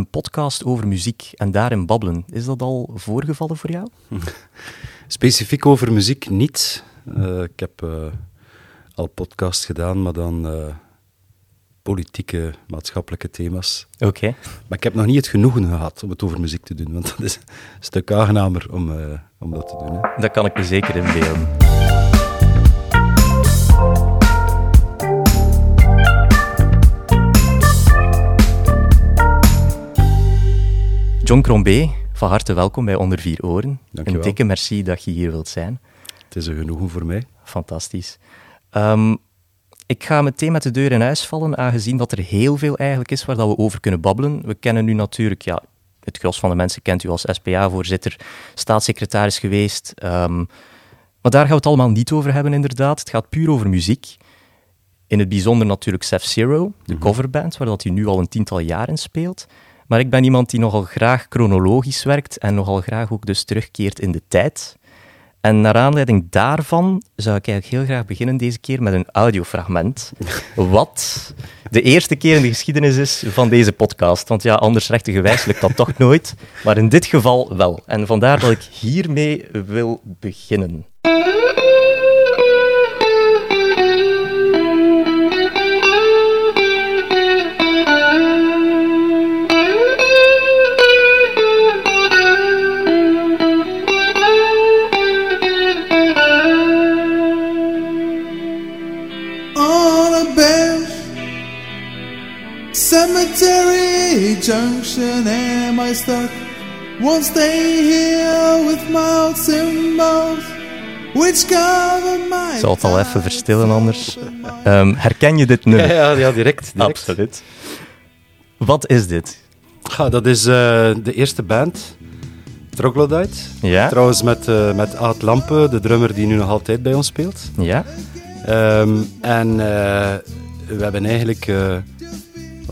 een podcast over muziek en daarin babbelen. Is dat al voorgevallen voor jou? Specifiek over muziek niet. Uh, ik heb uh, al podcasts gedaan, maar dan uh, politieke, maatschappelijke thema's. Oké. Okay. Maar ik heb nog niet het genoegen gehad om het over muziek te doen, want dat is een stuk aangenamer om, om dat te doen. Hè. Dat kan ik me zeker inbeelden. John Crombé, van harte welkom bij Onder Vier Oren. Een dikke merci dat je hier wilt zijn. Het is een genoegen voor mij. Fantastisch. Um, ik ga meteen met de deur in huis vallen, aangezien dat er heel veel eigenlijk is waar dat we over kunnen babbelen. We kennen nu natuurlijk, ja, het gros van de mensen kent u als SPA-voorzitter, staatssecretaris geweest. Um, maar daar gaan we het allemaal niet over hebben, inderdaad. Het gaat puur over muziek. In het bijzonder natuurlijk Sef Zero, de mhm. coverband, waar dat hij nu al een tiental jaren speelt. Maar ik ben iemand die nogal graag chronologisch werkt en nogal graag ook dus terugkeert in de tijd. En naar aanleiding daarvan zou ik eigenlijk heel graag beginnen deze keer met een audiofragment. Wat de eerste keer in de geschiedenis is van deze podcast. Want ja, anders rechtengewijs lukt dat toch nooit. Maar in dit geval wel. En vandaar dat ik hiermee wil beginnen. Junction am I stuck? Won't stay here with my symbols. Which cover my Ik zal het al even verstillen anders. Um, herken je dit nummer? Ja, ja, ja direct, direct. Absoluut. Wat is dit? Ja, dat is uh, de eerste band, Troglodyte. Ja. Trouwens met, uh, met Aad Lampe, de drummer die nu nog altijd bij ons speelt. Ja. Um, en uh, we hebben eigenlijk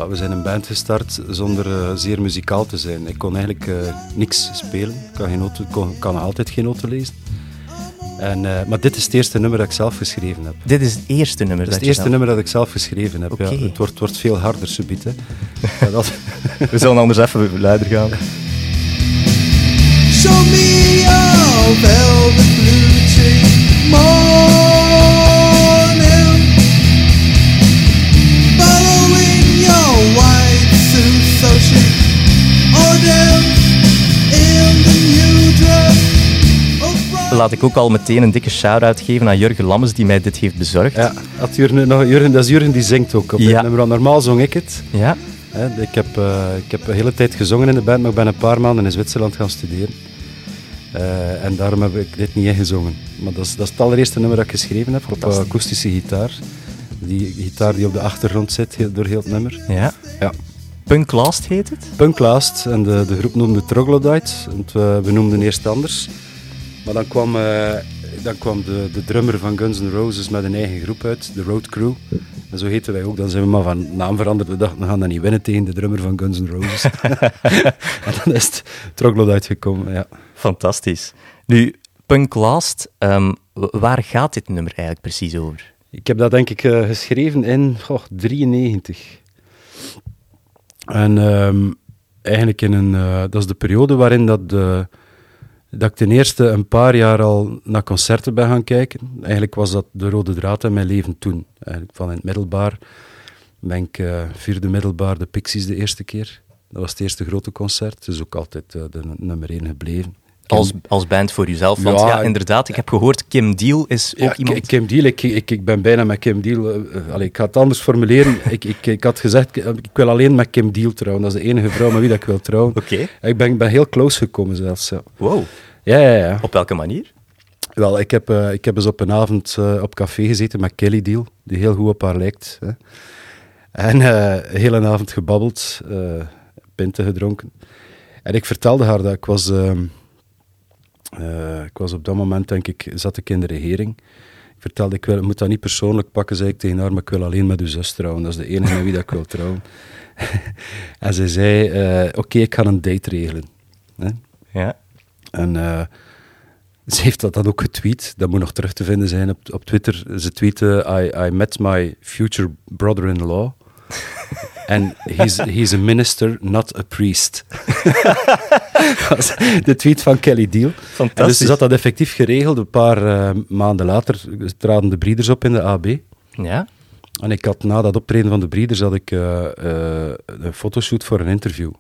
we zijn een band gestart zonder uh, zeer muzikaal te zijn. Ik kon eigenlijk uh, niks spelen. Ik kan, geen noten, kon, kan altijd geen noten lezen. En, uh, maar dit is het eerste nummer dat ik zelf geschreven heb. Dit is het eerste nummer dat, het eerste nummer dat ik zelf geschreven heb. Okay. Ja, het wordt, wordt veel harder, subiet. dat... We zullen anders even luider gaan. Show me your velvet blue Laat ik ook al meteen een dikke shout-out geven aan Jurgen Lammes die mij dit heeft bezorgd. Ja, dat, Jurgen, dat is Jurgen die zingt ook op ja. nummer. Normaal zong ik het. Ja. ik, heb, uh, ik heb een hele tijd gezongen in de band, maar ik ben een paar maanden in Zwitserland gaan studeren. Uh, en daarom heb ik dit niet ingezongen. Maar dat is, dat is het allereerste nummer dat ik geschreven heb op uh, akoestische gitaar. Die gitaar die op de achtergrond zit door heel het nummer. Ja. ja. Punk Last heet het? Punk Last. En de, de groep noemde Troglodyte. we, we noemden eerst anders. Maar dan kwam, uh, dan kwam de, de drummer van Guns N' Roses met een eigen groep uit, de Road Crew. En zo heten wij ook. Dan zijn we maar van naam veranderd. We dachten, we gaan dat niet winnen tegen de drummer van Guns N' Roses. en dan is het Troglodyte uitgekomen, ja. Fantastisch. Nu, Punk Last, um, waar gaat dit nummer eigenlijk precies over? Ik heb dat denk ik uh, geschreven in 1993. En um, eigenlijk in een... Uh, dat is de periode waarin dat de dat ik ten eerste een paar jaar al naar concerten ben gaan kijken. Eigenlijk was dat de rode draad in mijn leven toen. Eigenlijk van in het middelbaar ben ik uh, vierde middelbaar de Pixies de eerste keer. Dat was het eerste grote concert. Dus ook altijd uh, de nummer één gebleven. Als, als band voor jezelf? Want ja, inderdaad, ik heb gehoord, Kim Deal is ook ja, iemand... Kim Deal, ik, ik, ik ben bijna met Kim Deal... Uh, allee, ik ga het anders formuleren. ik, ik, ik had gezegd, ik wil alleen met Kim Deal trouwen. Dat is de enige vrouw met wie dat ik wil trouwen. Oké. Ik ben, ben heel close gekomen zelfs. Ja. Wow. Ja, ja, ja. Op welke manier? Wel, ik heb, uh, ik heb eens op een avond uh, op café gezeten met Kelly Deal, die heel goed op haar lijkt. Hè. En de hele avond gebabbeld, pinten gedronken. En ik vertelde haar dat ik was... Ehm, ik was op dat moment, denk ik, zat ik in de regering. Ik vertelde, ik, wil, ik moet dat niet persoonlijk pakken, zei ik tegen haar, maar ik wil alleen met uw zus trouwen. Dat is de enige met wie dat ik wil trouwen. en ze zei, oké, ik ga een date regelen. Hè? Ja. En uh, ze heeft dat dan ook getweet. Dat moet nog terug te vinden zijn op, op Twitter. Ze tweette: I, I met my future brother-in-law. En he's, he's a minister, not a priest. de tweet van Kelly Deal. En dus ze had dat effectief geregeld. Een paar uh, maanden later traden de Breeders op in de AB. Ja. En ik had na dat optreden van de Breeders had ik uh, uh, een fotoshoot voor een interview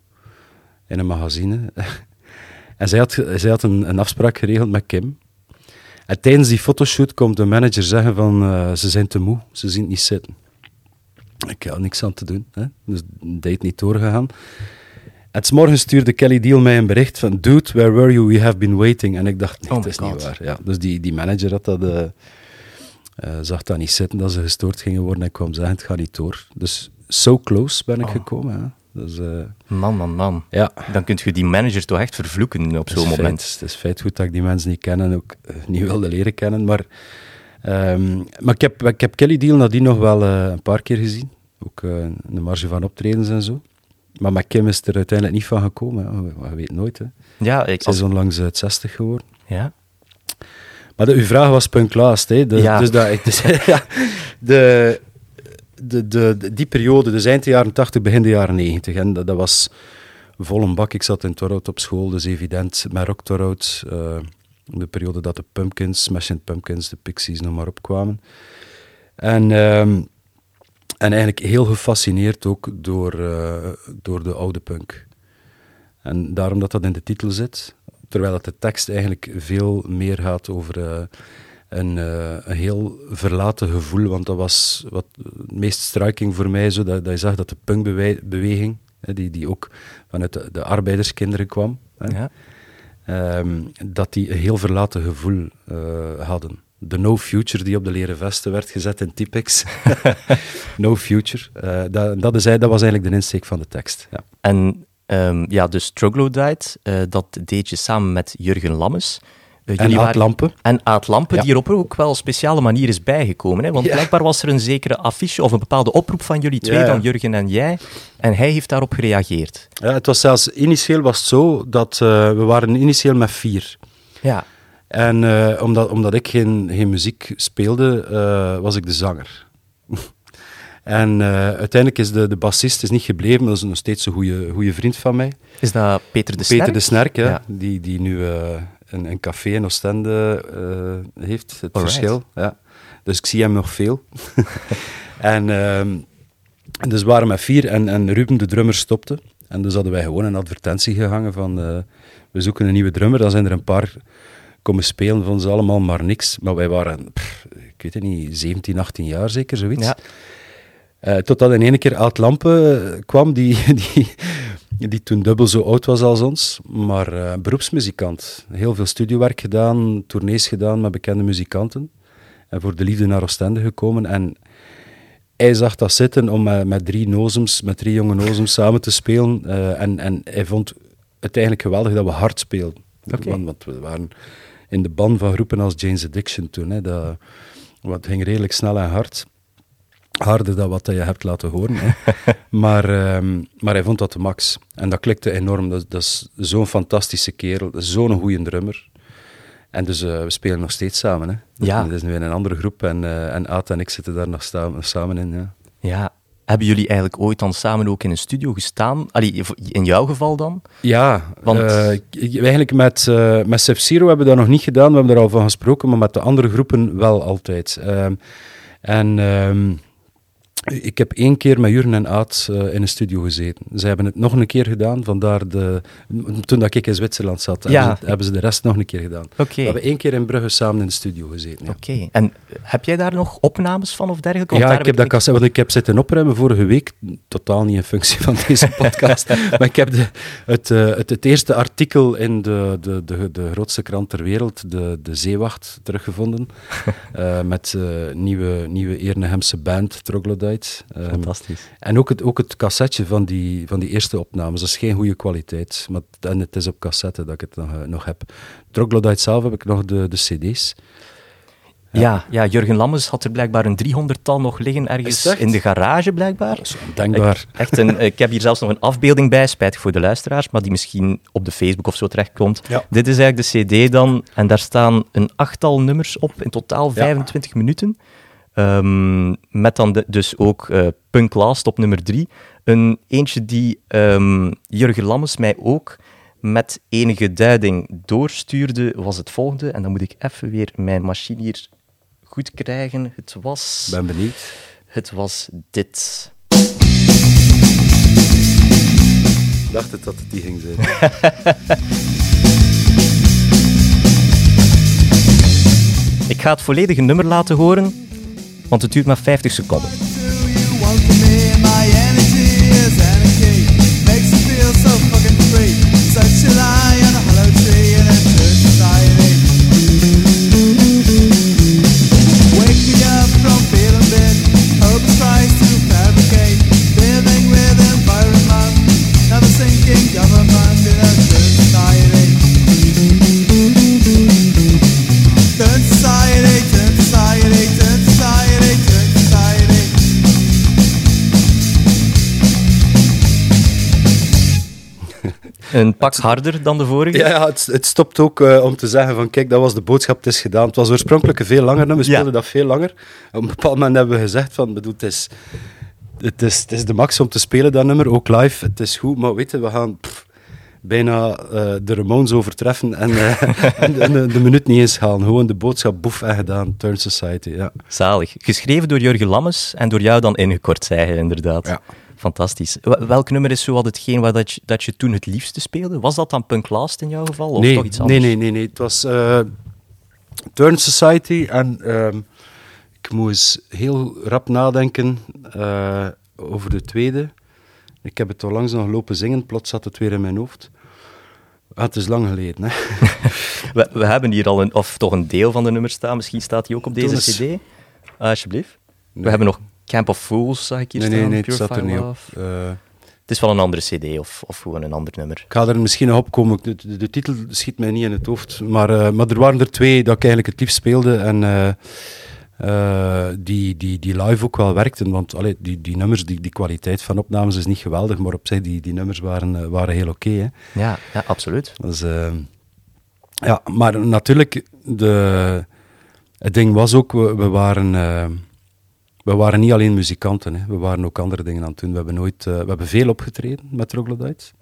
in een magazine. en zij had, zij had een, een afspraak geregeld met Kim. En tijdens die fotoshoot komt de manager zeggen van uh, ze zijn te moe, ze zien het niet zitten. Ik had niks aan te doen, hè? dus date niet doorgegaan. En morgen stuurde Kelly Deal mij een bericht van Dude, where were you? We have been waiting. En ik dacht, nee, Oh dat is my niet waar. Ja, dus die, die manager had dat, eh, eh, zag dat niet zitten, dat ze gestoord gingen worden en kwam zeggen, het gaat niet door. Dus so close ben ik Oh. gekomen. Hè? Dus, eh, Man, man, man. ja, Dan kunt je die manager toch echt vervloeken op is zo'n feit. moment. Het is feit goed dat ik die mensen niet ken en ook niet wilde leren kennen. Maar, ehm, maar ik, heb, ik heb Kelly Deal nadien nog wel eh, een paar keer gezien. Ook eh, in de marge van optredens en zo. Maar met Kim is er uiteindelijk niet van gekomen. Hè. Je- Je weet nooit. Hè. Ja, ik Ze is onlangs uit 60 geworden. Ja. Maar de, uw vraag was Punk Last. Hè. De, Ja. Dus dat, dus, ja, de, de, de, die periode, dus eind de jaren 80, begin de jaren 90. En dat, dat was vol een bak. Ik zat in Torhout op school, dus evident met Rock Torhout. eh, de periode dat de Pumpkins, Smashing Pumpkins, de Pixies nog maar opkwamen. En, ehm, en eigenlijk heel gefascineerd ook door, eh, door de oude punk. En daarom dat dat in de titel zit, terwijl dat de tekst eigenlijk veel meer gaat over eh, een, eh, een heel verlaten gevoel, want dat was wat het meest striking voor mij, zo, dat, dat je zag dat de punkbeweging, die, die ook vanuit de, de arbeiderskinderen kwam, hè, ja. Ehm, dat die een heel verlaten gevoel eh, hadden. De No Future die op de leren vesten werd gezet in Typex. no Future. Eh, dat, dat, is, dat was eigenlijk de insteek van de tekst. Ja. En ehm, ja, dus Troglodyte, eh dat deed je samen met Jurgen Lammes. Eh, En jullie Aad waren- Lampen. En Aad Lampen, Ja. die er op een ook wel speciale manier is bijgekomen. Hè? Want Ja. blijkbaar was er een zekere affiche of een bepaalde oproep van jullie twee, Ja, dan Jurgen en jij. En hij heeft daarop gereageerd. Ja, het was zelfs, initieel was het zo dat eh, we waren initieel met vier. Ja, En eh, omdat, omdat ik geen, geen muziek speelde, was ik de zanger. en uiteindelijk is de, de bassist is niet gebleven, maar dat is nog steeds een goede vriend van mij. is dat Peter de Peter Snerk? de Snerk, hè, Ja. die, die nu een, een café in Oostende eh, heeft, het Alright. verschil. Ja. Dus ik zie hem nog veel. en ehm, dus we waren met vier en, en Ruben, de drummer, stopte. En dus hadden wij gewoon een advertentie gehangen van eh, we zoeken een nieuwe drummer. Dan zijn er een paar komen spelen, vonden ze allemaal maar niks. Maar wij waren, pff, ik weet het niet, 17, 18 jaar zeker, zoiets. Ja. Eh, totdat in ene keer Aad Lampen kwam, die, die, die toen dubbel zo oud was als ons, maar eh, beroepsmuzikant. Heel veel studiowerk gedaan, tournees gedaan met bekende muzikanten. En voor de liefde naar Oostende gekomen. En hij zag dat zitten om met, met drie nozems, met drie jonge nozems samen te spelen. Eh, en, en hij vond het eigenlijk geweldig dat we hard speelden. Want, want we waren in de ban van groepen als Jane's Addiction toen. Hè, dat, wat ging redelijk snel en hard harder dan wat je hebt laten horen. Hè. maar, ehm, maar hij vond dat de max. En dat klikte enorm. Dat, dat is zo'n fantastische kerel, zo'n goede drummer. En dus eh, we spelen nog steeds samen. Hè. Ja. Het is nu in een andere groep en, eh en Aad en ik zitten daar nog sta- samen in. Ja. Ja. Hebben jullie eigenlijk ooit dan samen ook in een studio gestaan? Allee, in jouw geval dan? Ja, Want- eh, eigenlijk met, eh met Sub-Zero hebben we dat nog niet gedaan, we hebben er al van gesproken, maar met de andere groepen wel altijd. Ehm, en ehm, ik heb één keer met Jurgen en Aad eh, in een studio gezeten. Ze hebben het nog een keer gedaan, vandaar de... Toen dat ik in Zwitserland zat, Ja. hebben, ze, hebben ze de rest nog een keer gedaan. We hebben één keer in Brugge samen in de studio gezeten. Ja. Oké. En heb jij daar nog opnames van of dergelijke? Want Ja, daar ik heb dat cassette, want ik heb zitten opruimen vorige week, totaal niet in functie van deze podcast, maar ik heb de, het, eh, het, het eerste artikel in de, de, de, de grootste krant ter wereld, de, de Zeewacht, teruggevonden, eh, met nieuwe, nieuwe Ernehemse band, Troglodyte. Ehm, Fantastisch. en ook het, ook het cassetje van die, van die eerste opnames, dat is geen goede kwaliteit, maar, en het is op cassette dat ik het nog, eh, nog heb. Troglodyte zelf heb ik nog de, de cd's. Ja. Ja, Jurgen Lammes had er blijkbaar een driehonderdtal nog liggen ergens in de garage, blijkbaar. Is ondenkbaar. Echt een, ik heb hier zelfs nog een afbeelding bij, spijtig voor de luisteraars, maar die misschien op de Facebook of zo terechtkomt. Ja. Dit is eigenlijk de CD dan, en daar staan een achttal nummers op, in totaal 25 minuten. Ehm, met dan de- dus ook eh, Punk Last op nummer drie. Een eentje die ehm, Jurgen Lammes mij ook met enige duiding doorstuurde, was het volgende. En dan moet ik even weer mijn machine hier goed krijgen. Het was, Ben benieuwd. het was dit. Ik dacht het dat het die ging zijn. Ik ga het volledige nummer laten horen, want het duurt maar 50 seconden. Een pak harder dan de vorige. Ja, ja het, het stopt ook eh, om te zeggen van kijk, dat was de boodschap, het is gedaan. Het was oorspronkelijk een veel langer nummer, we Ja. speelden dat veel langer. Op een bepaald moment hebben we gezegd van, bedoel, het is, het is, het is de max om te spelen, dat nummer, ook live. Het is goed, maar weet je, we gaan pff, bijna eh, de Ramones overtreffen en, eh, en de, de, de minuut niet eens halen. Gewoon de boodschap boef en gedaan, Turn Society, ja. Zalig. Geschreven door Jurgen Lammes en door jou dan ingekort, zei hij inderdaad. Ja. Fantastisch. Wel- Welk nummer is zo wat hetgeen waar dat je, dat je toen het liefste speelde? Was dat dan Punk Last in jouw geval? Of nee, toch iets anders? Nee, nee, nee, nee. Het was eh, Turn Society en ehm, ik moet eens heel rap nadenken eh, over de tweede. Ik heb het al langs nog lopen zingen, plots zat het weer in mijn hoofd. Ah, het is lang geleden, hè. We, we hebben hier al een, of toch een deel van de nummers staan. Misschien staat die ook op deze. CD. Alsjeblieft. We hebben nog Camp of Fools, zag ik hier Nee, staan. nee, nee, het Pure zat er niet op. Eh, Het is wel een andere CD of, of gewoon een ander nummer. ik ga er misschien nog op komen. De, de, de titel schiet mij niet in het hoofd. Maar, eh, maar er waren er twee dat ik eigenlijk het liefst speelde. En eh, die, die, die live ook wel werkten. Want allee, die, die nummers, die, die kwaliteit van opnames is niet geweldig. Maar op zich, die, die nummers waren, waren heel oké. Ja, ja absoluut. Dus, ja, maar natuurlijk, de, het ding was ook, we, we waren... we waren niet alleen muzikanten, hè. we waren ook andere dingen aan het doen. We hebben, nooit, eh, we hebben veel opgetreden met Troglodytes.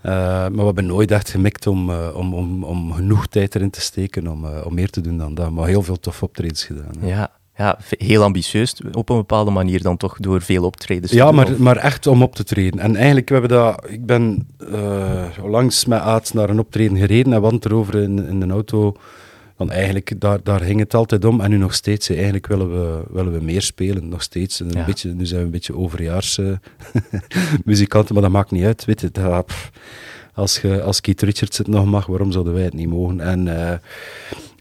Eh, maar we hebben nooit echt gemikt om, eh, om, om, om genoeg tijd erin te steken om, om meer te doen dan dat. Maar heel veel tof optredens gedaan. hè. Ja, ja, heel ambitieus op een bepaalde manier dan toch door veel optredens. te Ja, doen, maar, of- maar echt om op te treden. En eigenlijk, we hebben dat, ik ben langs met Aad naar een optreden gereden en we hadden het erover in, in de auto. Want eigenlijk, daar, daar ging het altijd om. En nu nog steeds, eigenlijk willen we, willen we meer spelen, nog steeds. En Een Ja. beetje, nu zijn we een beetje overjaars eh, muzikanten, maar dat maakt niet uit. Weet je, dat, pff, als, je, als Keith Richards het nog mag, waarom zouden wij het niet mogen? En, eh,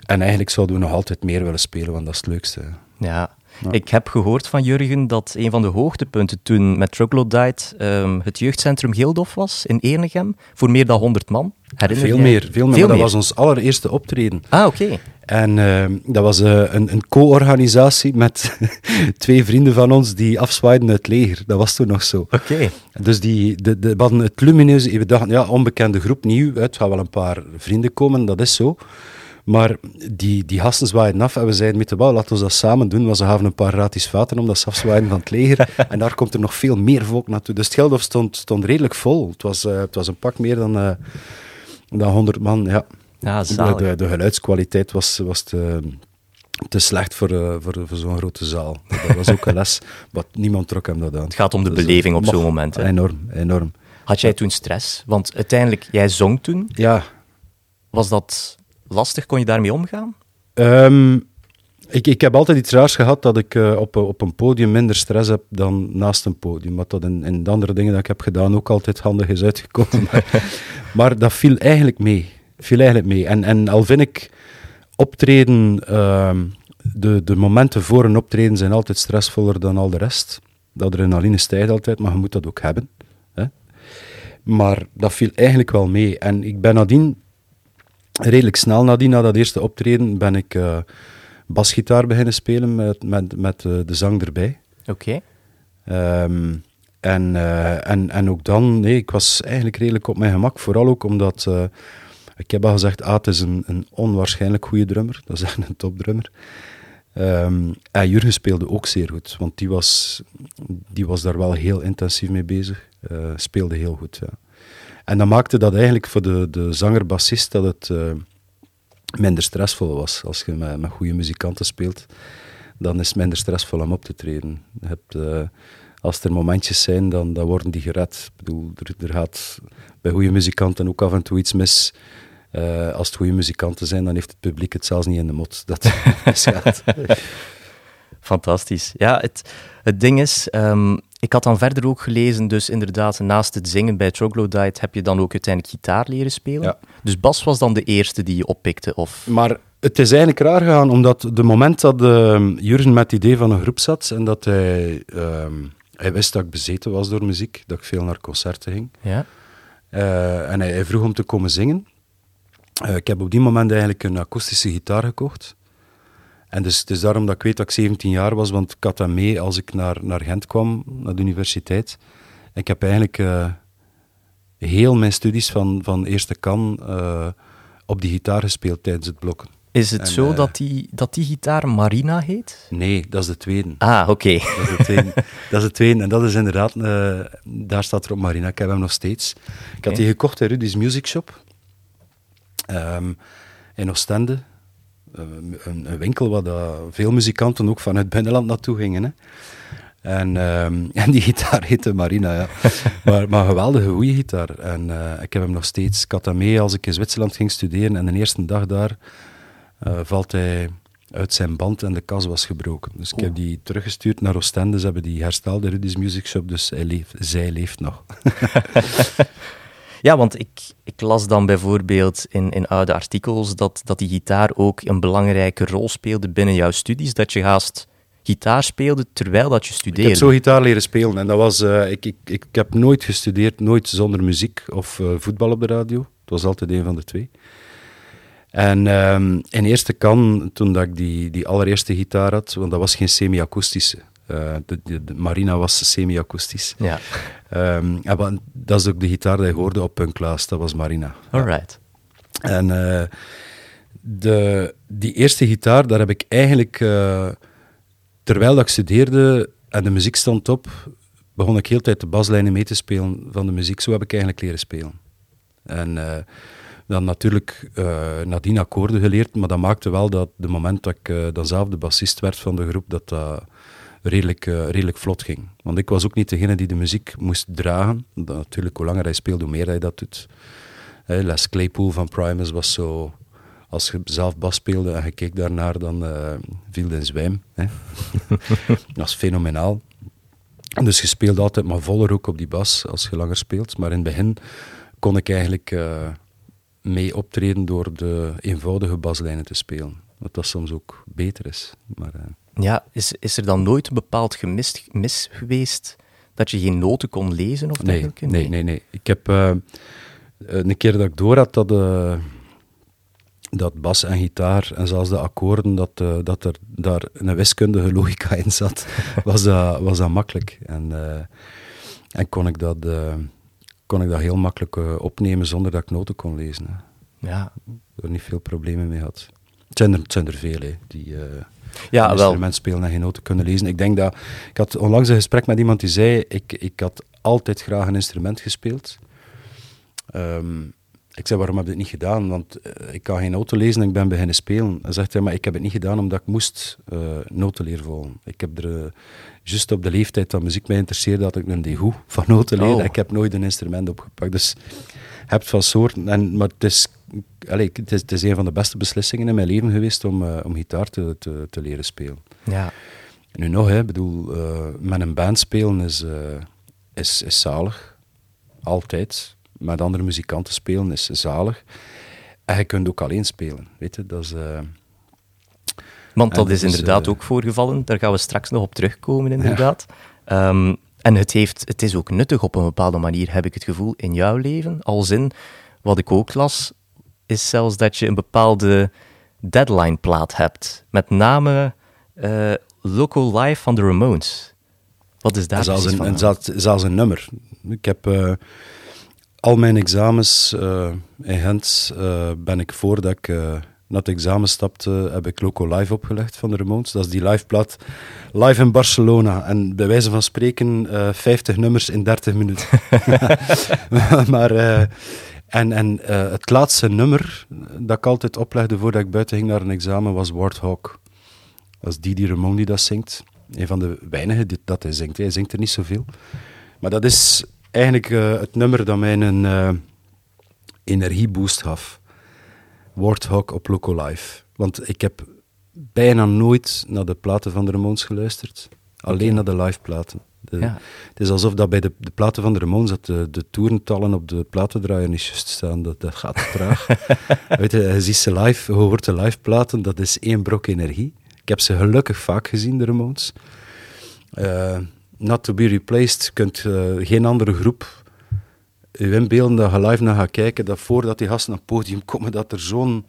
en eigenlijk zouden we nog altijd meer willen spelen, want dat is het leukste. Ja. Ja. Ik heb gehoord van Jurgen dat een van de hoogtepunten toen met Troglodyte ehm, het jeugdcentrum Gildof was in Eenegem voor meer dan 100 man. Herinner Veel meer, veel meer. dat was ons allereerste optreden. Ah, oké. En ehm, dat was eh, een, een co-organisatie met twee vrienden van ons die afzwaaiden het leger. Dat was toen nog zo. Oké. Dus die, de, de, we hadden het lumineuze... We dachten, ja, onbekende groep, nieuw. Het gaan wel een paar vrienden komen, dat is zo. Maar die, die gasten zwaaiden af en we zeiden met de bouw, laten we dat samen doen. Want ze gaven een paar gratis vaten omdat ze afzwaaiden van het leger. en daar komt er nog veel meer volk naartoe. Dus het Geldof stond, stond redelijk vol. Het was, eh, het was een pak meer dan, eh, dan 100 man, ja. Ja, De, de, geluidskwaliteit was, was te, te slecht voor, eh, voor, voor zo'n grote zaal. Dat was ook een les, maar niemand trok hem dat aan. Het gaat om de Dus, beleving op zo'n moment. Hè. Enorm, enorm. Had jij toen stress? Want uiteindelijk, jij zong toen. Ja, Was dat lastig? Kon je daarmee omgaan? Ehm, ik, ik heb altijd iets raars gehad dat ik eh, op, op een podium minder stress heb dan naast een podium. Wat dat in, in de andere dingen dat ik heb gedaan ook altijd handig is uitgekomen. Maar, maar dat viel eigenlijk mee. Viel eigenlijk mee. En, en al vind ik optreden, ehm, de, de momenten voor een optreden zijn altijd stressvoller dan al de rest. De adrenaline stijgt altijd, maar je moet dat ook hebben. Hè? Maar dat viel eigenlijk wel mee. En ik ben nadien redelijk snel nadien, na dat eerste optreden, ben ik eh, basgitaar beginnen spelen met, met, met eh, de zang erbij. Oké. Ehm, en, eh, en, en ook dan, nee, ik was eigenlijk redelijk op mijn gemak. Vooral ook omdat, ik heb al gezegd, Aad is een, een onwaarschijnlijk goede drummer. Dat is echt een topdrummer. Ehm, en Jurgen speelde ook zeer goed, want die was, die was daar wel heel intensief mee bezig. Speelde heel goed, ja. En dat maakte dat eigenlijk voor de, de zanger-bassist dat het eh, minder stressvol was. Als je met, met goede muzikanten speelt, dan is het minder stressvol om op te treden. Je hebt, eh, als er momentjes zijn, dan, dan worden die gered. Ik bedoel, er, er gaat bij goede muzikanten ook af en toe iets mis. Eh, als het goede muzikanten zijn, dan heeft het publiek het zelfs niet in de mot. Dat misgaat. Fantastisch. Ja, het, het ding is, ehm, ik had dan verder ook gelezen, dus inderdaad, naast het zingen bij Troglodyte heb je dan ook uiteindelijk gitaar leren spelen. Ja. Dus Bas was dan de eerste die je oppikte, of... Maar het is eigenlijk raar gegaan, omdat de moment dat uh, Jurgen met het idee van een groep zat en dat hij, ehm, hij wist dat ik bezeten was door muziek, dat ik veel naar concerten ging, Ja? eh, en hij, hij vroeg om te komen zingen. Eh, ik heb op die moment eigenlijk een akoestische gitaar gekocht. En dus het is daarom dat ik weet dat ik 17 jaar was, want ik had dat mee als ik naar, naar Gent kwam, naar de universiteit. En ik heb eigenlijk eh, heel mijn studies van, van eerste kan eh, op die gitaar gespeeld tijdens het blokken. Is het En, zo eh, dat, die, dat die gitaar Marina heet? Nee, dat is de tweede. Ah, oké. Dat is de tweede. dat is de tweede. En dat is inderdaad, daar staat er op Marina. Ik heb hem nog steeds. Ik had die gekocht in Rudy's Music Shop. Ehm, in Oostende. Eh, een, winkel waar veel muzikanten ook vanuit het binnenland naartoe gingen. Hè. En, ehm, en die gitaar heette Marina, ja. maar, maar een geweldige goede gitaar. En eh, ik heb hem nog steeds. Ik had hem mee als ik in Zwitserland ging studeren. En de eerste dag daar eh, valt hij uit zijn band en de kas was gebroken. Dus ik heb die teruggestuurd naar Oostende. Ze hebben die hersteld in Rudy's Music Shop, dus hij leeft, zij leeft nog. Ja, want ik, ik las dan bijvoorbeeld in, in oude artikels dat, dat die gitaar ook een belangrijke rol speelde binnen jouw studies, dat je haast gitaar speelde terwijl dat je Ik studeerde. heb zo gitaar leren spelen en dat was... eh, ik, ik, ik, ik heb nooit gestudeerd, nooit zonder muziek of eh, voetbal op de radio. Het was altijd een van de twee. En ehm, in eerste kan, toen dat ik die, die allereerste gitaar had, want dat was geen semi-akoestische. Eh, de, de, de Marina was semi-akoestisch. Ja, Ehm, en wa- dat is ook de gitaar die je hoorde op Punklaas, dat was Marina. alright. En eh, de, die eerste gitaar, daar heb ik eigenlijk, eh, terwijl dat ik studeerde en de muziek stond op, begon ik heel de tijd de baslijnen mee te spelen van de muziek. Zo heb ik eigenlijk leren spelen. En dan natuurlijk eh, nadien akkoorden geleerd, maar dat maakte wel dat de moment dat ik dan zelf de bassist werd van de groep, dat dat redelijk, eh, redelijk vlot ging. Want ik was ook niet degene die de muziek moest dragen. Dat, natuurlijk, hoe langer hij speelt, hoe meer hij dat doet. Hè, Les Claypool van Primus was zo... Als je zelf bas speelde en je keek daarnaar, dan eh, viel in zwijm. Hè. dat was fenomenaal. Dus je speelde altijd maar voller ook op die bas als je langer speelt. Maar in het begin kon ik eigenlijk eh, mee optreden door de eenvoudige baslijnen te spelen. Wat dat soms ook beter is. Maar, Ja, is, is er dan nooit een bepaald gemist, mis geweest dat je geen noten kon lezen of nee, dergelijke? nee, nee, nee. Ik heb eh, een keer dat ik door had dat, eh, dat bas en gitaar en zelfs de akkoorden, dat, eh, dat er daar een wiskundige logica in zat, was dat, was dat makkelijk. En, eh, en kon, ik dat, eh, kon ik dat heel makkelijk eh, opnemen zonder dat ik noten kon lezen. Hè. Ja, Er niet veel problemen mee had. Het zijn er, het zijn er veel, hè, die... ja een wel. instrument spelen en geen noten kunnen lezen. Ik denk dat... Ik had onlangs een gesprek met iemand die zei, ik, ik had altijd graag een instrument gespeeld. Ehm, ik zei, waarom heb je het niet gedaan? Want eh, ik kan geen noten lezen en ik ben beginnen spelen. Hij zegt, ja, maar ik heb het niet gedaan omdat ik moest eh noten leren volgen. Ik heb er... eh, juist op de leeftijd dat muziek mij interesseerde, had ik een degoe van noten leren. Oh. Ik heb nooit een instrument opgepakt. Dus hebt van soorten... En, maar het is, allee, het, is, het is een van de beste beslissingen in mijn leven geweest om, eh, om gitaar te, te, te leren spelen. Ja, Nu nog, hè, bedoel, eh, met een band spelen is, eh, is, is zalig. Altijd. Met andere muzikanten spelen is zalig. En je kunt ook alleen spelen. Weet je, dat is... want dat is inderdaad ook voorgevallen. Daar gaan we straks nog op terugkomen, inderdaad. Ehm, en het, heeft, het is ook nuttig op een bepaalde manier, heb ik het gevoel, in jouw leven. Als in, wat ik ook las, is zelfs dat je een bepaalde deadline-plaat hebt. Met name eh, Local Live van de Ramones. Wat is daar zelfs, een, van? een, zelfs, zelfs een nummer. Ik heb eh, al mijn examens eh, in Gent, eh, ben ik voordat ik eh, na het examen stapte, heb ik Loco Live opgelegd van de Ramones. Dat is die liveplaat live in Barcelona. En bij wijze van spreken eh 50 nummers in 30 minuten. maar, eh, en en eh, het laatste nummer dat ik altijd oplegde voordat ik buiten ging naar een examen was Warthog. Dat is Didi Ramone die dat zingt. Een van de weinigen die dat hij zingt. Hij zingt er niet zoveel. Maar dat is eigenlijk eh, het nummer dat mij een eh, energieboost gaf. Warthog op Loco Live. Want ik heb bijna nooit naar de platen van de Ramones geluisterd. Alleen naar de liveplaten. De- Ja. Het is alsof dat bij de, de platen van de Ramones dat de, de toerentallen op de platendraaier niet juist staan. Dat, dat gaat te traag. Weet je, je ziet ze live, je hoort de liveplaten, dat is één brok energie. Ik heb ze gelukkig vaak gezien, de Ramones. Eh, not to be replaced, kunt eh, geen andere groep je inbeelden dat je live naar gaat kijken, dat voordat die gasten op het podium komen, dat er zo'n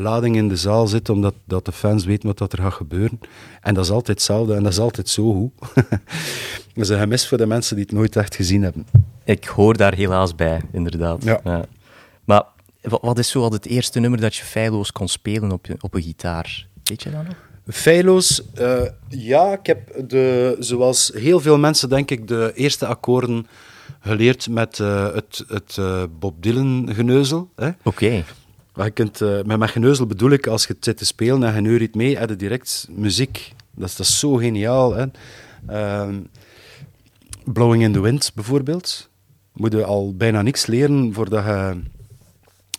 lading in de zaal zit, omdat dat de fans weten wat dat er gaat gebeuren. En dat is altijd hetzelfde en dat is altijd zo goed. dat is een gemis voor de mensen die het nooit echt gezien hebben. Ik hoor daar helaas bij, inderdaad. Ja. Maar wa- wat is zo al het eerste nummer dat je feilloos kon spelen op, je, op een gitaar? Weet je dat nog? Feilloos, eh, ja, ik heb de, zoals heel veel mensen denk ik de eerste akkoorden geleerd met eh, het, het eh, Bob Dylan geneuzel. Oké. Eh, met geneuzel bedoel ik, als je het zit te spelen en je neuriet mee, heb direct muziek. Dat is, dat zo geniaal. Hè? Ehm, Blowing in the Wind bijvoorbeeld. Moet al bijna niks leren voordat je...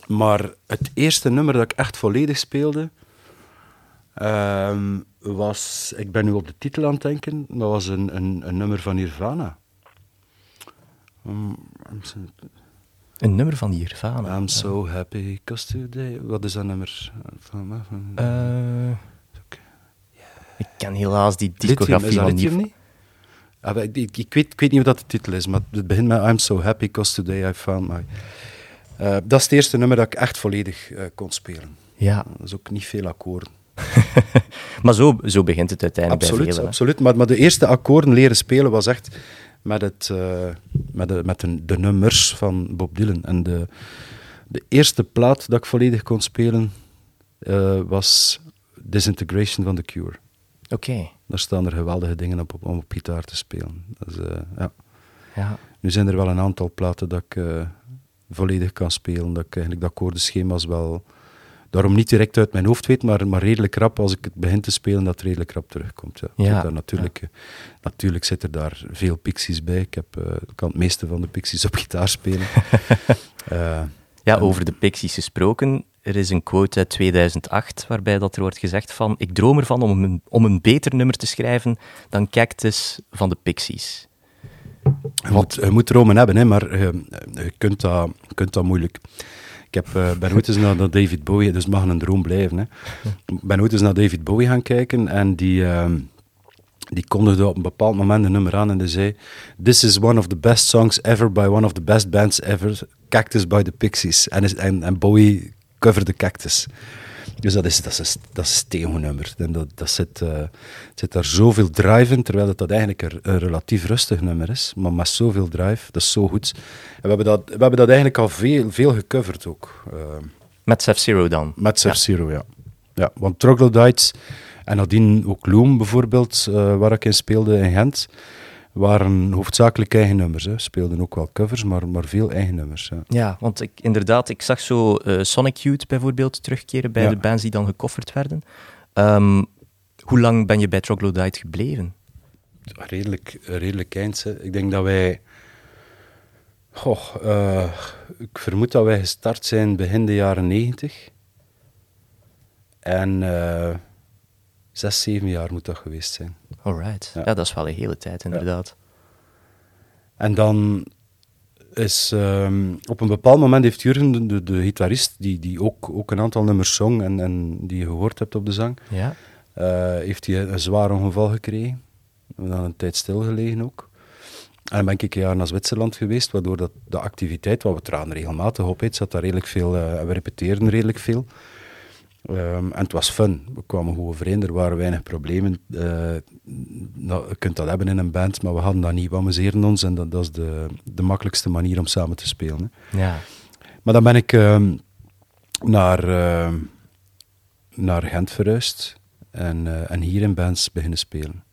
Maar het eerste nummer dat ik echt volledig speelde, ehm, was... Ik ben nu op de titel aan het denken. Dat was een, een, een nummer van Nirvana. So- Een nummer van Nirvana. I'm so happy, cause today... Wat is dat nummer? Van, van, Eh, ik ken helaas die discografie van Nirvana. niet? Ah, ik, ik, ik weet, ik weet niet wat de titel is, maar het begint met I'm so happy, cause today I found my... Eh, dat is het eerste nummer dat ik echt volledig eh, kon spelen. Ja, Dat is ook niet veel akkoorden. maar zo, zo begint het uiteindelijk bij Absoluut, velen. hè. absoluut. Maar, maar de eerste akkoorden leren spelen was echt met, het, eh, met, de, met de, de nummers van Bob Dylan. En de, de eerste plaat dat ik volledig kon spelen eh, was Disintegration van The Cure. Oké, Daar staan er geweldige dingen op, om op gitaar te spelen. Dat is, eh, ja. ja. Nu zijn er wel een aantal platen dat ik volledig kan spelen, dat ik eigenlijk de akkoordenschema's wel... Daarom niet direct uit mijn hoofd weet, maar, maar redelijk rap als ik het begin te spelen, dat het redelijk rap terugkomt. Ja. Ja, daar natuurlijk, eh, natuurlijk zit er daar veel pixies bij. Ik, heb, eh, ik kan het meeste van de pixies op gitaar spelen. Eh, Ja, over de Pixies gesproken. Er is een quote uit 2008 waarbij dat er wordt gezegd van ik droom ervan om een, om een beter nummer te schrijven dan Cactus van de Pixies. Moet, je moet dromen hebben, hè, maar je, kunt dat, je kunt dat moeilijk. Heb, eh, ben ooit eens naar, David Bowie, dus mag een droom blijven. Hè. Ben ooit eens naar David Bowie gaan kijken en die, ehm, die kondigde op een bepaald moment een nummer aan en die zei This is one of the best songs ever by one of the best bands ever, Cactus by the Pixies. En, en, en Bowie coverde Cactus. Dus dat is, dat is, dat is een nummer. En dat, dat zit, zit daar zoveel drive in, terwijl het dat eigenlijk een, een relatief rustig nummer is. Maar met zoveel drive, dat is zo goed. En we hebben dat, we hebben dat eigenlijk al veel, veel gecoverd ook. eh, Met Sub-Zero dan. met Sub-Zero, ja. ja. Want Troglodytes en nadien ook Loom bijvoorbeeld, eh, waar ik in speelde in Gent, waren hoofdzakelijk eigen nummers. Hè. Speelden ook wel covers, maar, maar veel eigen nummers. Ja. Ja, want ik, inderdaad, ik zag zo eh, Sonic Youth bijvoorbeeld terugkeren bij Ja. de bands die dan gekofferd werden. Ehm, hoe lang ben je bij Troglodyte gebleven? redelijk, redelijk eind. Hè. Ik denk dat wij. Goh, eh, ik vermoed dat wij gestart zijn begin de jaren negentig. En eh, zes, zeven jaar moet dat geweest zijn. Alright. Ja. Ja. dat is wel een hele tijd, inderdaad. En dan is ehm, op een bepaald moment heeft Jurgen, de, de, de gitarist, die, die ook, ook een aantal nummers zong en, en die je gehoord hebt op de zang, Ja. eh, heeft hij een zwaar ongeval gekregen. We hebben dan een tijd stilgelegen ook. En dan ben ik een jaar naar Zwitserland geweest, waardoor dat, de activiteit, wat we traden regelmatig op, het zat daar redelijk veel, eh, we repeteerden redelijk veel. Ehm, en het was fun. We kwamen goed overeen, er waren weinig problemen. Eh, nou, je kunt dat hebben in een band, maar we hadden dat niet. We amuseerden ons en dat, dat is de, de makkelijkste manier om samen te spelen. Hè. Ja. Maar dan ben ik ehm, naar, ehm, naar Gent verhuisd en, eh, en hier in bands beginnen spelen.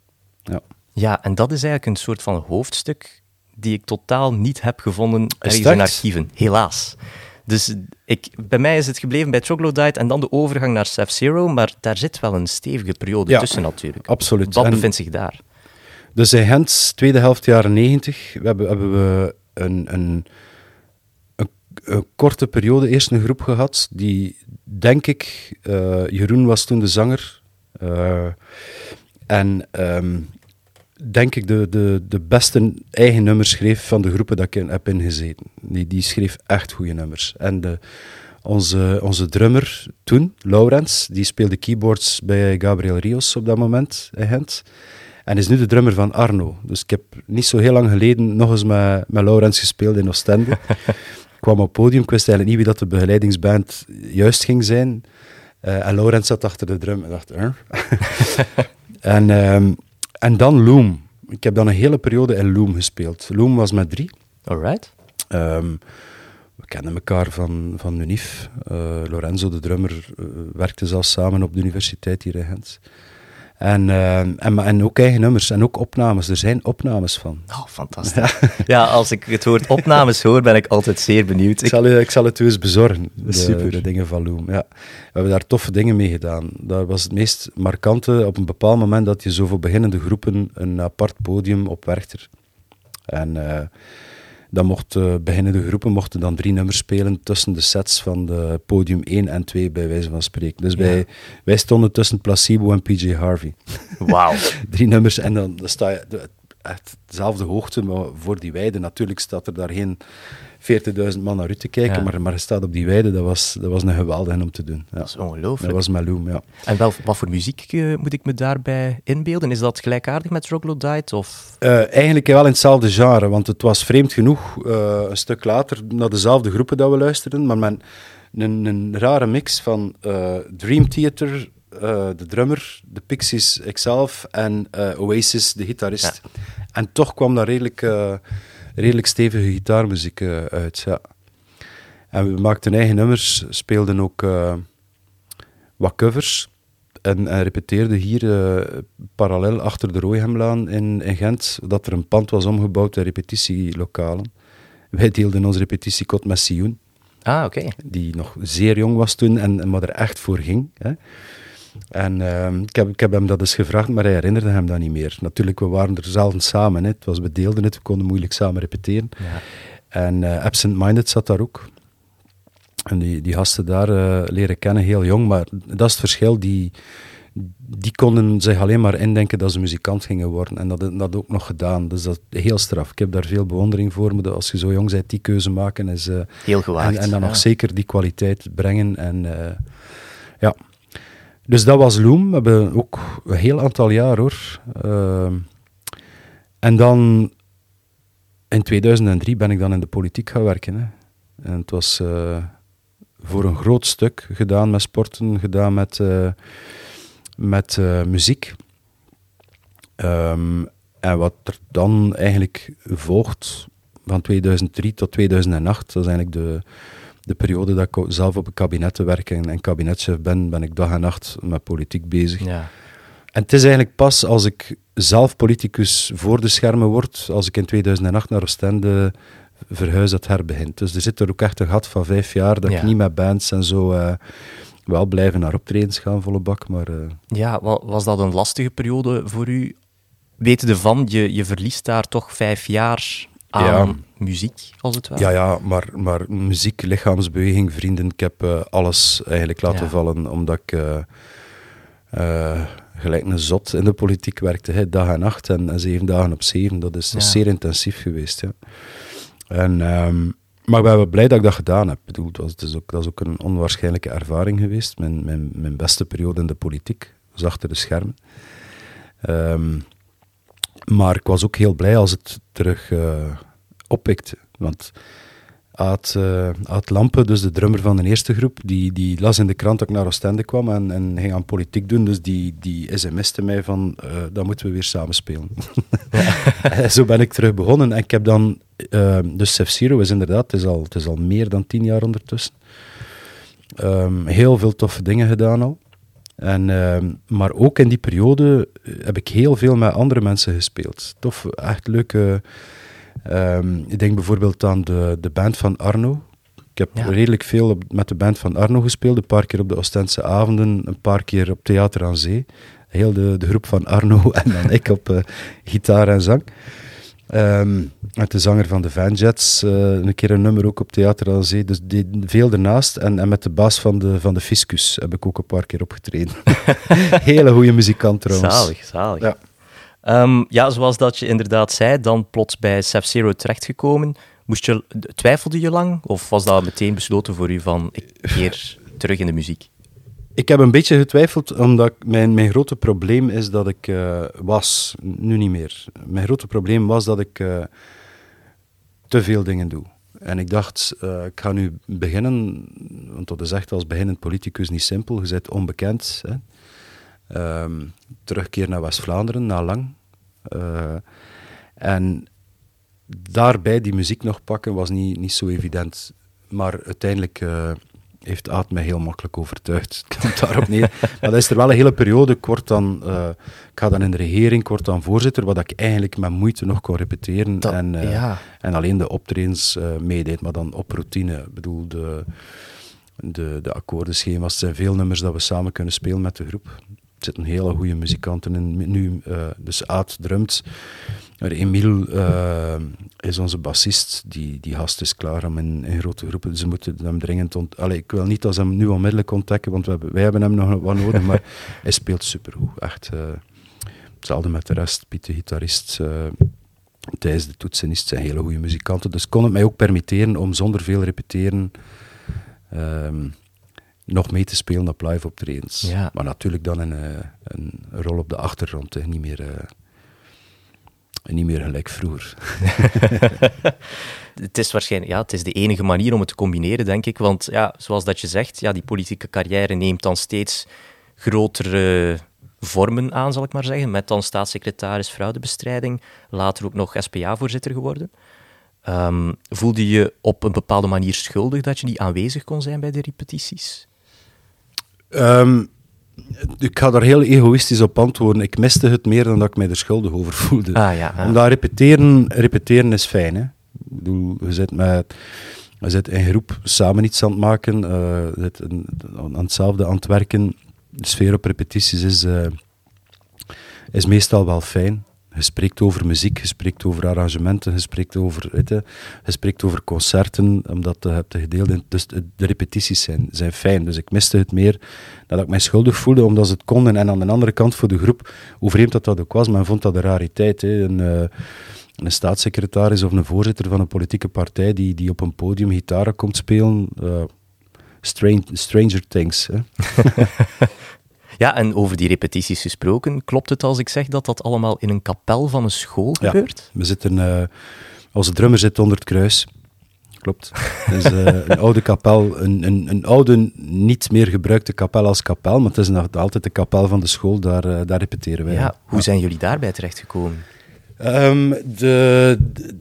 Ja. Ja, en dat is eigenlijk een soort van hoofdstuk die ik totaal niet heb gevonden ergens in echt? archieven, helaas. Dus ik, bij mij is het gebleven bij Troglodyte en dan de overgang naar Sef Zero, maar daar zit wel een stevige periode Ja, tussen natuurlijk. absoluut. Wat En- bevindt zich daar? Dus in Gent, tweede helft jaren 90, we hebben, hebben we een, een, een, een korte periode eerst een groep gehad, die, denk ik, eh, Jeroen was toen de zanger, eh, en ehm, denk ik de, de, de beste eigen nummers schreef van de groepen dat ik in, heb ingezeten. Die, die schreef echt goede nummers. En de, onze, onze drummer toen, Laurens, die speelde keyboards bij Gabriel Rios op dat moment in Gent. En is nu de drummer van Arno. Dus ik heb niet zo heel lang geleden nog eens met, met Laurens gespeeld in Oostende. ik kwam op podium, ik wist eigenlijk niet wie dat de begeleidingsband juist ging zijn. Eh, en Laurens zat achter de drum en dacht, en, ehm, en dan Loom. Ik heb dan een hele periode in Loom gespeeld. Loom was met drie. Alright. Ehm, we kennen elkaar van, van Unif. Eh, Lorenzo, de drummer, eh, werkte zelfs samen op de universiteit hier in Gent. En, ehm, en, ook eigen nummers en ook opnames. Er zijn opnames van. Oh, fantastisch. Ja, als ik het woord opnames hoor, ben ik altijd zeer benieuwd. Ik Ik- zal, u- ik zal het u eens bezorgen, de, Super. de dingen van Loom. Ja. We hebben daar toffe dingen mee gedaan. Dat was het meest markante op een bepaald moment dat je zo voor beginnende groepen een apart podium op Werchter. En eh, dan mochten beginnende groepen mochten dan drie nummers spelen tussen de sets van de podium 1 en 2, bij wijze van spreken. Dus Ja. wij, wij stonden tussen Placebo en PJ Harvey. Wauw. drie nummers en dan, dan sta je de- echt dezelfde hoogte, maar voor die weide. Natuurlijk staat er daar geen 40.000 man naar u te kijken, Ja. maar, maar je staat op die weide, dat was, dat was een geweldige om te doen. Ja. Dat is Dat ongelooflijk. was Maloum, ja. En wel, wat voor muziek eh, moet ik me daarbij inbeelden? Is dat gelijkaardig met Troglodyte? Of... Eh, eigenlijk wel in hetzelfde genre, want het was vreemd genoeg eh, een stuk later naar dezelfde groepen dat we luisterden, maar met een, een rare mix van eh, Dream Theater, eh, de drummer, de Pixies ikzelf en eh, Oasis, de gitarist. En toch kwam daar redelijk, eh, redelijk stevige gitaarmuziek eh, uit, ja. En we maakten eigen nummers, speelden ook eh, wat covers en, en repeteerden hier eh, parallel achter de Rooihemlaan in, in Gent, dat er een pand was omgebouwd in repetitielokalen. Wij deelden onze repetitiekot met Sioen, Ah, oké. die nog zeer jong was toen en, en maar er echt voor ging. Hè. En ehm, ik, heb, ik heb hem dat eens gevraagd, maar hij herinnerde hem dat niet meer. Natuurlijk, we waren er zelden samen. Hè. Het was, we deelden het, we konden moeilijk samen repeteren. Ja. En eh, Absent Minded zat daar ook. En die, die gasten daar eh, leren kennen, heel jong. Maar dat is het verschil. Die, die konden zich alleen maar indenken dat ze muzikant gingen worden. En dat dat dat ook nog gedaan. Dus dat is heel straf. Ik heb daar veel bewondering voor. Maar als je zo jong bent, die keuze maken is... eh, Heel gewaagd. en, en dan ja. nog zeker die kwaliteit brengen. En, ja. Dus dat was Loom. We hebben ook een heel aantal jaar hoor. Ehm, en dan in 2003 ben ik dan in de politiek gaan werken. Hè. En het was eh, voor een groot stuk gedaan met sporten, gedaan met, eh, met eh, muziek. Ehm, en wat er dan eigenlijk volgt van 2003 tot 2008, dat is eigenlijk de, de periode dat ik zelf op een kabinet te werken en, en kabinetchef ben, ben ik dag en nacht met politiek bezig. Ja. En het is eigenlijk pas als ik zelf politicus voor de schermen word, als ik in 2008 naar Oostende verhuis, dat herbegint. Dus er zit er ook echt een gat van vijf jaar dat Ja. ik niet met bands en zo eh, wel blijven naar optredens gaan, volle bak, maar... eh, Ja, wa- was dat een lastige periode voor u? Wetende van, je, je verliest daar toch vijf jaar aan muziek, als het ware. Ja, ja, maar, maar muziek, lichaamsbeweging, vrienden, ik heb eh, alles eigenlijk laten Ja. vallen, omdat ik eh, eh, gelijk een zot in de politiek werkte, hè, dag en nacht en, en zeven dagen op zeven. Dat is, dat is Ja. zeer intensief geweest. Ja. En, ehm, maar ik ben blij dat ik dat gedaan heb. Ik bedoel, het was, ook, dat is ook een onwaarschijnlijke ervaring geweest. Mijn, mijn, mijn beste periode in de politiek was achter de schermen. Ehm, maar ik was ook heel blij als het terug eh oppikte. Want Aad, eh, Aad Lampe, dus de drummer van de eerste groep, die, die las in de krant dat ik naar Oostende kwam en, en ging aan politiek doen. Dus die, die sms'te mij van, eh dan moeten we weer samen spelen. En Zo ben ik terug begonnen. En ik heb dan, eh, dus Sef Zero is inderdaad, het is, al, het is al meer dan tien jaar ondertussen. Ehm, heel veel toffe dingen gedaan al. En, ehm, maar ook in die periode eh, heb ik heel veel met andere mensen gespeeld. Tof, echt leuke. ehm, ik denk bijvoorbeeld aan de, de band van Arno. Ik heb Ja. redelijk veel op- met de band van Arno gespeeld. Een paar keer op de Oostendse avonden, een paar keer op Theater aan Zee. Heel de, de groep van Arno en dan ik op eh, gitaar en zang. Ehm, met de zanger van de Vanjets, eh een keer een nummer ook op Theater aan Zee. Dus die, veel ernaast. En, en met de baas van de, van de Fiscus heb ik ook een paar keer opgetreden. Hele goede muzikant trouwens. Zalig, zalig. Ja. Ja. ja, zoals dat je inderdaad zei, dan plots bij Sub-Zero terechtgekomen. Moest je, twijfelde je lang? Of was dat meteen besloten voor u van, ik keer terug in de muziek? Ik heb een beetje getwijfeld, omdat mijn, mijn grote probleem is dat ik eh, was, nu niet meer. Mijn grote probleem was dat ik eh, te veel dingen doe. En ik dacht, eh, ik ga nu beginnen, want dat is echt als beginnend politicus niet simpel. Je bent onbekend. Hè. Ehm, terugkeer naar West-Vlaanderen, na lang. En daarbij die muziek nog pakken was niet, niet zo evident. Maar uiteindelijk heeft Aad mij heel makkelijk overtuigd. Het komt daarop neer. maar dat is er wel een hele periode. Ik, word dan, eh, ik ga dan in de regering, ik word dan voorzitter, wat ik eigenlijk met moeite nog kon repeteren. Dat- en, eh, ja. en alleen de optredens eh meedeed, maar dan op routine. Ik bedoel, de, de, de akkoordenschema's, zijn veel nummers dat we samen kunnen spelen met de groep. Er zitten hele goede muzikanten in. Nu, eh, dus Aad drumt. Maar Emiel eh, is onze bassist. Die, die gast is klaar om in, in grote groepen. Ze moeten hem dringend ont... Allee, ik wil niet als hem nu onmiddellijk ontdekken, want we hebben, wij hebben hem nog wat nodig. maar hij speelt supergoed. Echt. eh, hetzelfde met de rest. Piet de gitarist. Thijs de toetsenist zijn hele goede muzikanten. Dus kon het mij ook permitteren om zonder veel repeteren ehm, nog mee te spelen op live optredens. Ja. Maar natuurlijk dan een, eh, een rol op de achtergrond. Hè. Niet, meer, eh, niet meer gelijk vroeger. Het is waarschijnlijk, ja, het is de enige manier om het te combineren, denk ik. Want ja, zoals dat je zegt, ja, die politieke carrière neemt dan steeds grotere vormen aan, zal ik maar zeggen. Met dan staatssecretaris fraudebestrijding, later ook nog SPA-voorzitter geworden. Ehm, voelde je op een bepaalde manier schuldig dat je niet aanwezig kon zijn bij de repetities? Ehm, ik ga daar heel egoïstisch op antwoorden. Ik miste het meer dan dat ik mij er schuldig over voelde. Ah ja, ah. Omdat repeteren, repeteren is fijn. Hè? Ik bedoel, je zit, met, je zit in groep samen iets aan het maken, eh, je zit een- aan hetzelfde aan het werken. De sfeer op repetities is, eh, is meestal wel fijn. Je spreekt over muziek, je spreekt over arrangementen, je spreekt over, weet je, spreekt over concerten, omdat je hebt gedeeld. Dus de repetities zijn, zijn fijn. Dus ik miste het meer dat ik mij schuldig voelde, omdat ze het konden. En aan de andere kant voor de groep, hoe vreemd dat dat ook was, men vond dat een rariteit. Hè. Een, eh, een staatssecretaris of een voorzitter van een politieke partij die, die op een podium gitaren komt spelen. eh, strange, stranger things. Hè. Ja, en over die repetities gesproken, klopt het als ik zeg dat dat allemaal in een kapel van een school Ja. gebeurt? We zitten, eh, onze drummer zit onder het kruis. Klopt. Het is eh, een oude kapel, een, een, een oude, niet meer gebruikte kapel als kapel, maar het is nog altijd de kapel van de school, daar, eh, daar repeteren wij. Ja, hoe zijn jullie daarbij terechtgekomen? De, de,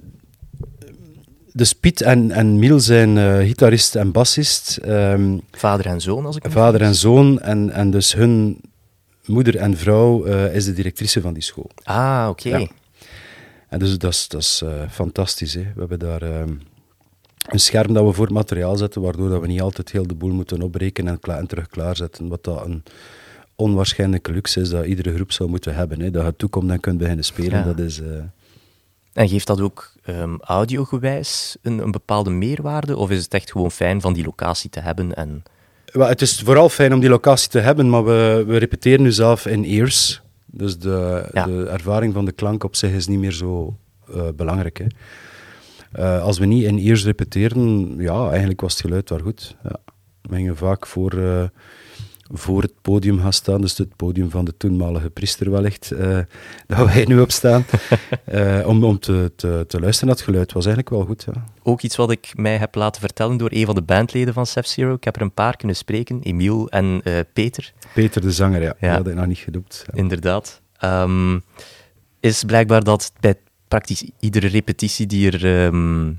dus Piet en, en Miel zijn eh, gitarist en bassist. Ehm, Vader en zoon, als ik vader en zoon. En, en dus hun moeder en vrouw eh, is de directrice van die school. Ah, oké. Ja. En dus dat is, dat is eh, fantastisch. Hè. We hebben daar ehm, een scherm dat we voor het materiaal zetten, waardoor dat we niet altijd heel de boel moeten opbreken en, en terug klaarzetten. Wat dat een onwaarschijnlijke luxe is dat iedere groep zou moeten hebben. Hè. Dat je toekomt en kunt beginnen spelen, Ja. dat is... En geeft dat ook ehm, audiogewijs een, een bepaalde meerwaarde? Of is het echt gewoon fijn van die locatie te hebben? En... Wel, het is vooral fijn om die locatie te hebben, maar we, we repeteren nu zelf in ears. Dus de, Ja. de ervaring van de klank op zich is niet meer zo eh, belangrijk. Hè. Eh, als we niet in ears repeteren, ja, eigenlijk was het geluid daar goed. Ja. We gingen vaak voor, eh, voor het podium gaan staan, dus het podium van de toenmalige priester wellicht, eh dat wij nu op staan, eh, om, om te, te, te luisteren naar het geluid. was eigenlijk wel goed, ja. Ook iets wat ik mij heb laten vertellen door een van de bandleden van Sef Zero. Ik heb er een paar kunnen spreken, Emiel en eh, Peter, Peter de zanger, ja, die Ja. had ik nog niet gedoept. Ja. inderdaad. Ehm, is blijkbaar dat bij praktisch iedere repetitie die er, ehm,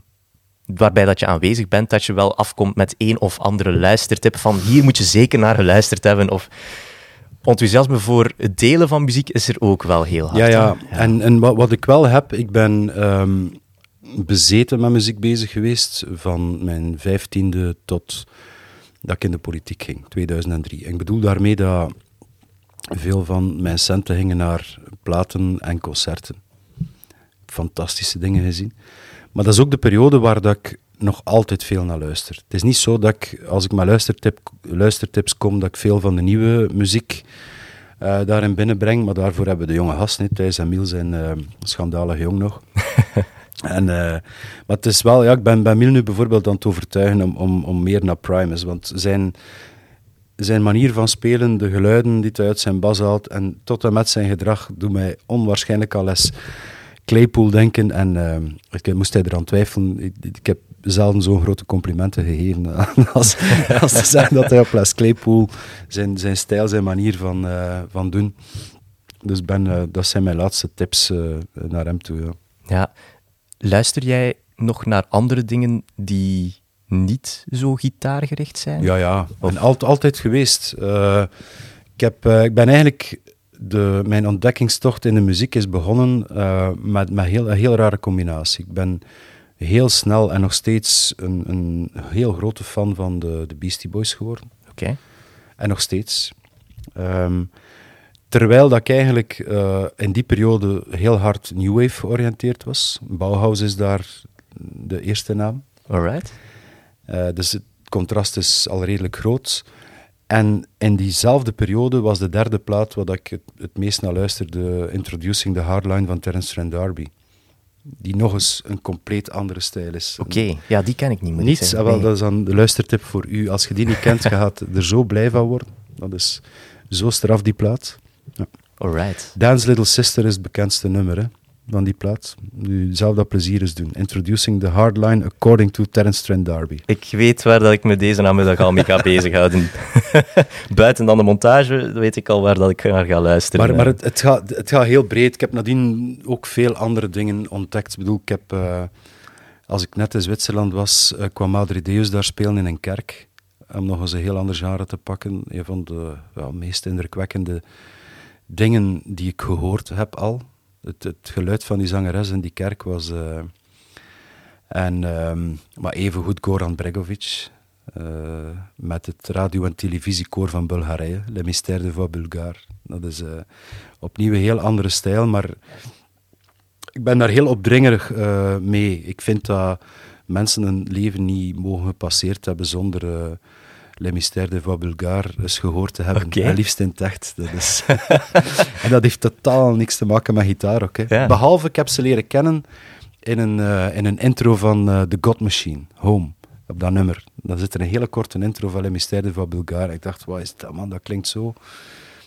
waarbij dat je aanwezig bent, dat je wel afkomt met één of andere luistertip van hier moet je zeker naar geluisterd hebben. Of, enthousiasme voor het delen van muziek is er ook wel heel hard. Ja, ja. En, en wat, wat ik wel heb, ik ben ehm, bezeten met muziek bezig geweest van mijn vijftiende tot dat ik in de politiek ging, 2003. En ik bedoel daarmee dat veel van mijn centen gingen naar platen en concerten. Fantastische dingen gezien. Maar dat is ook de periode waar dat ik nog altijd veel naar luister. Het is niet zo dat ik, als ik met luistertip, luistertips kom, dat ik veel van de nieuwe muziek eh, daarin binnenbreng. Maar daarvoor hebben we de jonge gasten. Thijs en Miel zijn eh, schandalig jong nog. en, eh, maar het is wel, ja, ik ben, ben Miel nu bijvoorbeeld aan het overtuigen om, om, om meer naar Primus. Want zijn, zijn manier van spelen, de geluiden die hij uit zijn bas haalt en tot en met zijn gedrag, doet mij onwaarschijnlijk al eens Claypool denken. En eh, ik moest hij eraan twijfelen. Ik, ik heb zelden zo'n grote complimenten gegeven als, als te zeggen dat hij op Les Claypool zijn, zijn stijl, zijn manier van, eh, van doen. Dus ben, eh, dat zijn mijn laatste tips eh, naar hem toe. Ja. Ja. Luister jij nog naar andere dingen die niet zo gitaargericht zijn? Ja, ja. Alt- altijd geweest. Eh, ik, heb, ik ben eigenlijk... De, mijn ontdekkingstocht in de muziek is begonnen eh, met, met heel, een heel rare combinatie. Ik ben heel snel en nog steeds een, een heel grote fan van de, de Beastie Boys geworden. Oké. En nog steeds. Ehm, terwijl dat ik eigenlijk eh, in die periode heel hard New Wave georiënteerd was. Bauhaus is daar de eerste naam. Alright. Eh, dus het contrast is al redelijk groot. En in diezelfde periode was de derde plaat wat ik het, het meest naar luisterde, Introducing the Hardline van Terence Trent D'Arby. Die nog eens een compleet andere stijl is. Oké, ja, die ken ik niet. Ik Niets, ah, wel, Nee. dat is dan de luistertip voor u. Als je die niet kent, je gaat er zo blij van worden. Dat is zo straf, die plaat. Alright. Dance Little Sister is het bekendste nummer hè, van die plaat. Nu zelf dat plezier eens doen. Introducing the Hardline according to Terence Trent D'Arby. Ik weet waar dat ik me deze namiddag al mee ga bezighouden. Buiten dan de montage weet ik al waar dat ik naar ga luisteren. Maar, maar het, het, gaat, het gaat heel breed. Ik heb nadien ook veel andere dingen ontdekt. Ik bedoel, ik heb, eh, als ik net in Zwitserland was, eh, kwam Madre Deus daar spelen in een kerk. Om nog eens een heel ander genre te pakken. Een van de ja, meest indrukwekkende dingen die ik gehoord heb al. Het, geluid van die zangeres in die kerk was... eh, en, ehm, maar even goed Goran Bregovic. eh, met het radio- en televisiekoor van Bulgarije. Le Mystère de Voix Bulgare. Dat is eh, opnieuw een heel andere stijl, maar ik ben daar heel opdringerig eh, mee. Ik vind dat mensen een leven niet mogen gepasseerd hebben zonder Le Mystère de Voix Bulgare eens gehoord te hebben. Oké. En liefst. Dat is en dat heeft totaal niks te maken met gitaar ook. Hè. Ja. Behalve, ik heb ze leren kennen in een, eh, in een intro van eh, The God Machine, Home, op dat nummer. Dan zit er een hele korte intro van Le Mystère de Voix Bulgare. Ik dacht, wat is dat man, dat klinkt zo...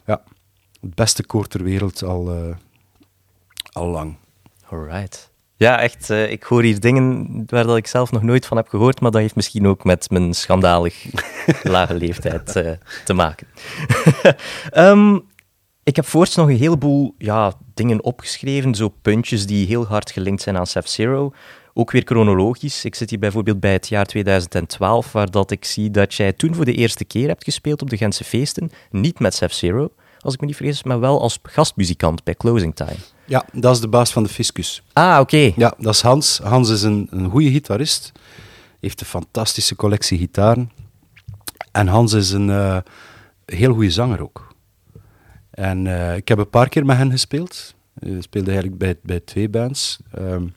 Ja, het beste koor ter wereld al, eh, al lang. Alright. Ja, echt. eh, ik hoor hier dingen waar dat ik zelf nog nooit van heb gehoord, maar dat heeft misschien ook met mijn schandalig lage leeftijd eh, te maken. Ehm, ik heb voorts nog een heleboel ja, dingen opgeschreven, zo puntjes die heel hard gelinkt zijn aan F-Zero. Ook weer chronologisch. Ik zit hier bijvoorbeeld bij het jaar 2012, waar dat ik zie dat jij toen voor de eerste keer hebt gespeeld op de Gentse feesten. Niet met F-Zero, als ik me niet vergis, maar wel als gastmuzikant bij Closing Time. Ja, dat is de baas van de Fiscus. Ah, oké. Ja, dat is Hans. Hans is een, een goede gitarist. Heeft een fantastische collectie gitaren. En Hans is een eh, heel goede zanger ook. En eh, ik heb een paar keer met hen gespeeld. Ik speelde eigenlijk bij, bij twee bands. Ehm,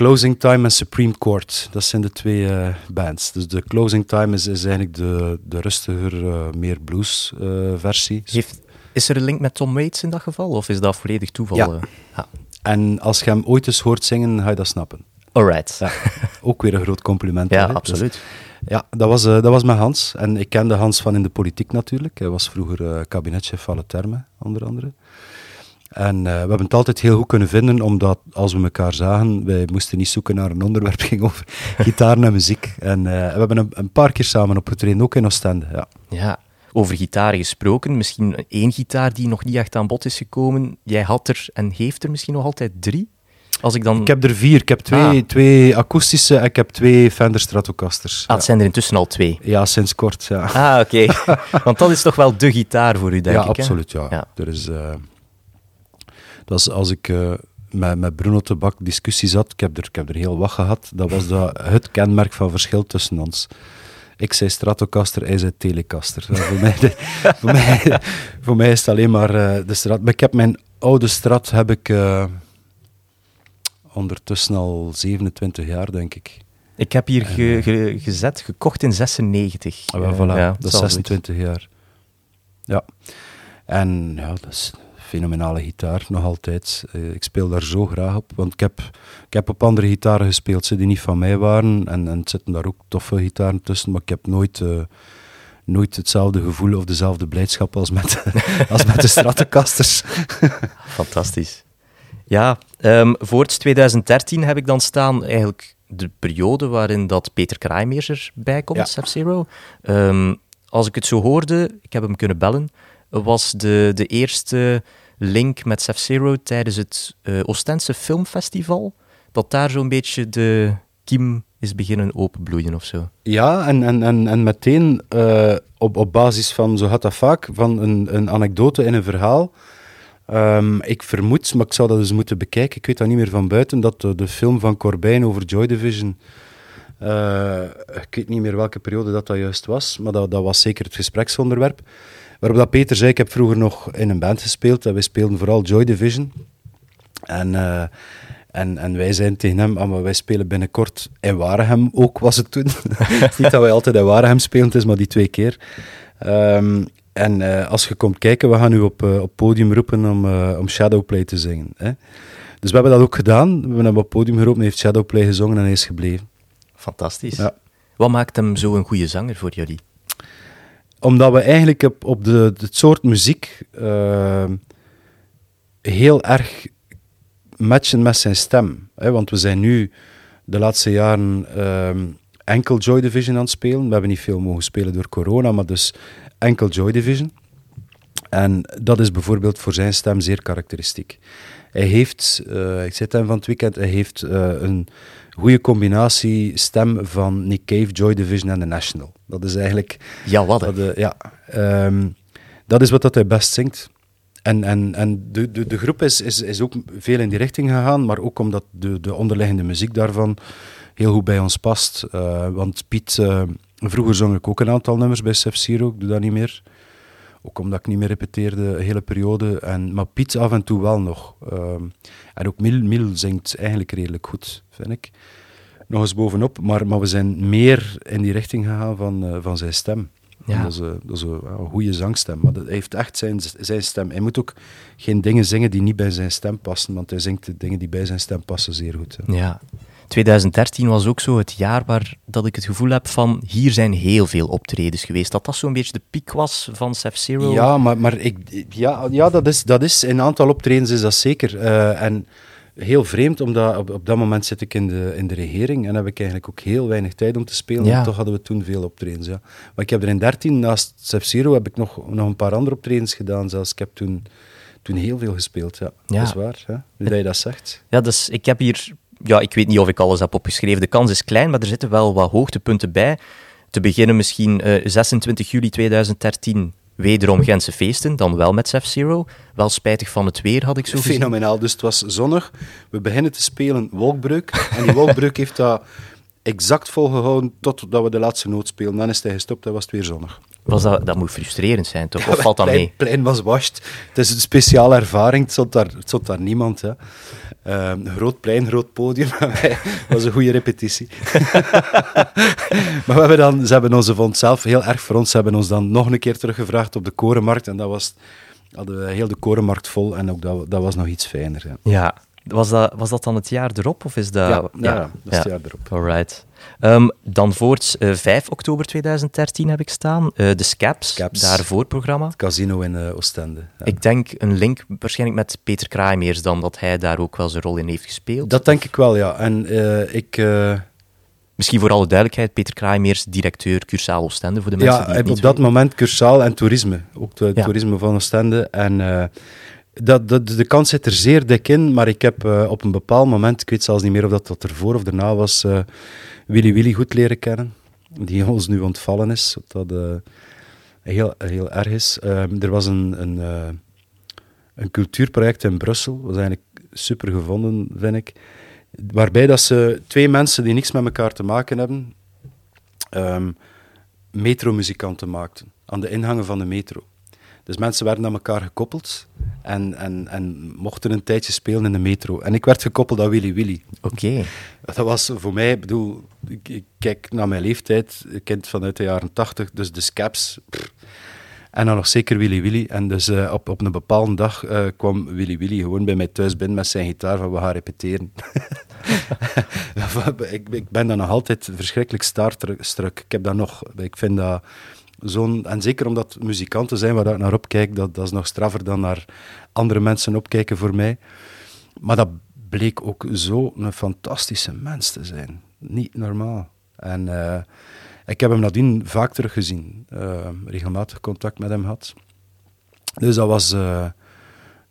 Closing Time en Supreme Court, dat zijn de twee eh, bands. Dus de Closing Time is, is eigenlijk de, de rustiger, eh, meer blues eh, versie. Heeft, is er een link met Tom Waits in dat geval, of is dat volledig toeval? Ja. En als je hem ooit eens hoort zingen, ga je dat snappen. Alright. Ja, ook weer een groot compliment. Ja, hè. absoluut. Dus, ja, dat was, dat was met Hans. En ik kende Hans van in de politiek natuurlijk. Hij was vroeger kabinetchef van Terme, onder andere. En eh, we hebben het altijd heel goed kunnen vinden, omdat als we elkaar zagen, wij moesten niet zoeken naar een onderwerp, het ging over gitaar en muziek. En eh, we hebben een, een paar keer samen opgetreden, ook in Oostende. Ja. Ja, over gitaren gesproken, misschien één gitaar die nog niet echt aan bod is gekomen. Jij had er en heeft er misschien nog altijd drie? Als ik dan... Ik heb er vier. Ik heb twee, Ah. twee akoestische en ik heb twee Fender Stratocasters. Ah, het zijn er intussen al twee. ja. sinds kort. Ja, Ah, oké. Want dat is toch wel de gitaar voor u, denk ja ik. hè? absoluut. Ja. Ja. Er is, eh, dat is als ik eh, met, met Bruno de Bak discussie zat, ik heb, er, ik heb er heel wat gehad, dat was dat het kenmerk van verschil tussen ons. Ik zei Stratocaster, hij zei Telecaster. Ja, voor, mij, voor, mij, voor mij is het alleen maar eh, de Strat. Maar ik heb mijn oude Strat heb ik eh, ondertussen al 27 jaar, denk ik. Ik heb hier ge- ge- gezet, gekocht in 96. Ah, voilà, ja, dat is zal 26 jaar. Ja. En ja, dat is fenomenale gitaar, nog altijd. Eh, ik speel daar zo graag op, want ik heb, ik heb op andere gitaren gespeeld ze die niet van mij waren. En, en het zitten daar ook toffe gitaren tussen, maar ik heb nooit, eh, nooit hetzelfde gevoel of dezelfde blijdschap als met, als met de Stratocasters. Fantastisch. Ja, ehm voorts 2013 heb ik dan staan eigenlijk de periode waarin dat Peter Kraaimeers erbij komt, Ja. Ehm, als ik het zo hoorde, ik heb hem kunnen bellen, was de, de eerste link met Sub-Zero tijdens het eh Oostense Filmfestival, dat daar zo'n beetje de kiem is beginnen openbloeien of zo. Ja, en, en, en, en meteen eh, op, op basis van, zo gaat dat vaak, van een, een anekdote in een verhaal. Ehm, ik vermoed, maar ik zou dat eens moeten bekijken, ik weet dat niet meer van buiten, dat de, de film van Corbijn over Joy Division, eh, ik weet niet meer welke periode dat, dat juist was, maar dat, dat was zeker het gespreksonderwerp. Waarop dat Peter zei, ik heb vroeger nog in een band gespeeld en wij speelden vooral Joy Division. En, eh, en, en wij zeiden tegen hem, ah, maar wij spelen binnenkort in Waregem ook, was het toen. het is niet dat wij altijd in Waregem spelen, het is maar die twee keer. Ehm, en eh, als je komt kijken, we gaan u op, eh, op podium roepen om, om Shadowplay te zingen. Hè? Dus we hebben dat ook gedaan. We hebben hem op podium geroepen, hij heeft Shadowplay gezongen en hij is gebleven. Fantastisch. Ja. Wat maakt hem zo een goede zanger voor jullie? Omdat we eigenlijk op, op de, het soort muziek eh, heel erg matchen met zijn stem. Hè? Want we zijn nu de laatste jaren ehm, enkel Joy Division aan het spelen. We hebben niet veel mogen spelen door corona, maar dus enkel Joy Division. En dat is bijvoorbeeld voor zijn stem zeer karakteristiek. Hij heeft, eh, ik zit hem van het weekend, hij heeft eh, een goede combinatie stem van Nick Cave, Joy Division en The National. Dat is eigenlijk Ja, wat? dat, ja, ehm, dat is wat dat hij best zingt. En, en, en de, de, de groep is, is, is ook veel in die richting gegaan, maar ook omdat de, de onderliggende muziek daarvan heel goed bij ons past. Eh, want Piet, vroeger zong ik ook een aantal nummers bij Sef Zero, ik doe dat niet meer. Ook omdat ik niet meer repeteerde een hele periode. En, maar Piet af en toe wel nog. Ehm, en ook Mil, Mil zingt eigenlijk redelijk goed, vind ik. Nog eens bovenop, maar, maar we zijn meer in die richting gegaan van, eh, van zijn stem. Ja. Dat is, een, dat is een, goede zangstem. Maar dat, hij heeft echt zijn, zijn stem. Hij moet ook geen dingen zingen die niet bij zijn stem passen, want hij zingt de dingen die bij zijn stem passen zeer goed. hè. Ja. 2013 was ook zo het jaar waar dat ik het gevoel heb van hier zijn heel veel optredens geweest. Dat dat zo'n beetje de piek was van Sef Zero. Ja, maar, maar ik, ja, ja dat, is, dat is, in een aantal optredens is dat zeker. Eh, en heel vreemd, omdat op, op dat moment zit ik in de, in de regering en heb ik eigenlijk ook heel weinig tijd om te spelen. Ja. Toch hadden we toen veel optredens, ja. Maar ik heb er in 13, naast Sef Zero, heb ik nog, nog een paar andere optredens gedaan zelfs. Ik heb toen, toen heel veel gespeeld, ja. Ja. Dat is waar, hè? nu dat je dat zegt. Ja, dus ik heb hier... Ja, ik weet niet of ik alles heb opgeschreven. De kans is klein, maar er zitten wel wat hoogtepunten bij. Te beginnen misschien eh, 26 juli 2013, wederom Gentse feesten, dan wel met Sef Zero. Wel spijtig van het weer, had ik zo. Fenomenaal. Dus het was zonnig. We beginnen te spelen wolkbreuk. En die wolkbreuk heeft dat exact volgehouden totdat we de laatste noot speelden. Dan is hij gestopt en was het weer zonnig. Was dat, dat moet frustrerend zijn, toch? Of valt dat plein, mee? plein was washed. Het is een speciale ervaring. Het stond daar, het stond daar niemand. Hè. Ehm, groot plein, groot podium. Het was een goede repetitie. maar we hebben dan, ze hebben ons, vond het zelf heel erg voor ons, ze hebben ons dan nog een keer teruggevraagd op de korenmarkt. En dat was, hadden we heel de korenmarkt vol. En ook dat, dat was nog iets fijner. Ja. Was dat, was dat dan het jaar erop? Of is dat... Ja, ja, dat is het jaar erop. Alright. Ehm, dan voorts eh, 5 oktober 2013 heb ik staan. eh, de Scaps, Scaps. daarvoor programma. Casino in eh, Oostende. Ja. Ik denk een link waarschijnlijk met Peter Kraaimeers dan, dat hij daar ook wel zijn rol in heeft gespeeld. Dat denk ik wel, ja. En eh, ik... eh, Misschien voor alle duidelijkheid, Peter Kraaimeers, directeur Cursaal Oostende, voor de mensen ja, die het op niet dat moment Cursaal en toerisme. Ook het Ja. toerisme van Oostende. En eh, dat, dat, de kans zit er zeer dik in, maar ik heb eh, op een bepaald moment, ik weet zelfs niet meer of dat, dat ervoor of daarna was, eh Willy Willy goed leren kennen. Die ons nu ontvallen is, dat eh, heel, heel erg is. Ehm, er was een, een, een cultuurproject in Brussel, was eigenlijk super gevonden, vind ik. Waarbij dat ze twee mensen die niks met elkaar te maken hebben, ehm metromuzikanten maakten. Aan de ingangen van de metro. Dus mensen werden aan elkaar gekoppeld en, en, en mochten een tijdje spelen in de metro. En ik werd gekoppeld aan Willy Willy. Oké. Dat was voor mij, ik bedoel, ik, ik kijk naar mijn leeftijd, kind vanuit de jaren tachtig, dus de Scaps. pff. En dan nog zeker Willy Willy. En dus eh, op, op een bepaalde dag eh, kwam Willy Willy gewoon bij mij thuis binnen met zijn gitaar van we gaan repeteren. ik, ik ben dan nog altijd verschrikkelijk starstruck. Ik heb dat nog, ik vind dat zo'n... En zeker omdat muzikanten zijn waar ik naar opkijk, dat, dat is nog straffer dan naar andere mensen opkijken voor mij. Maar dat bleek ook zo een fantastische mens te zijn. Niet normaal. En eh, ik heb hem nadien vaak teruggezien. Eh, regelmatig contact met hem had. Dus dat was, eh,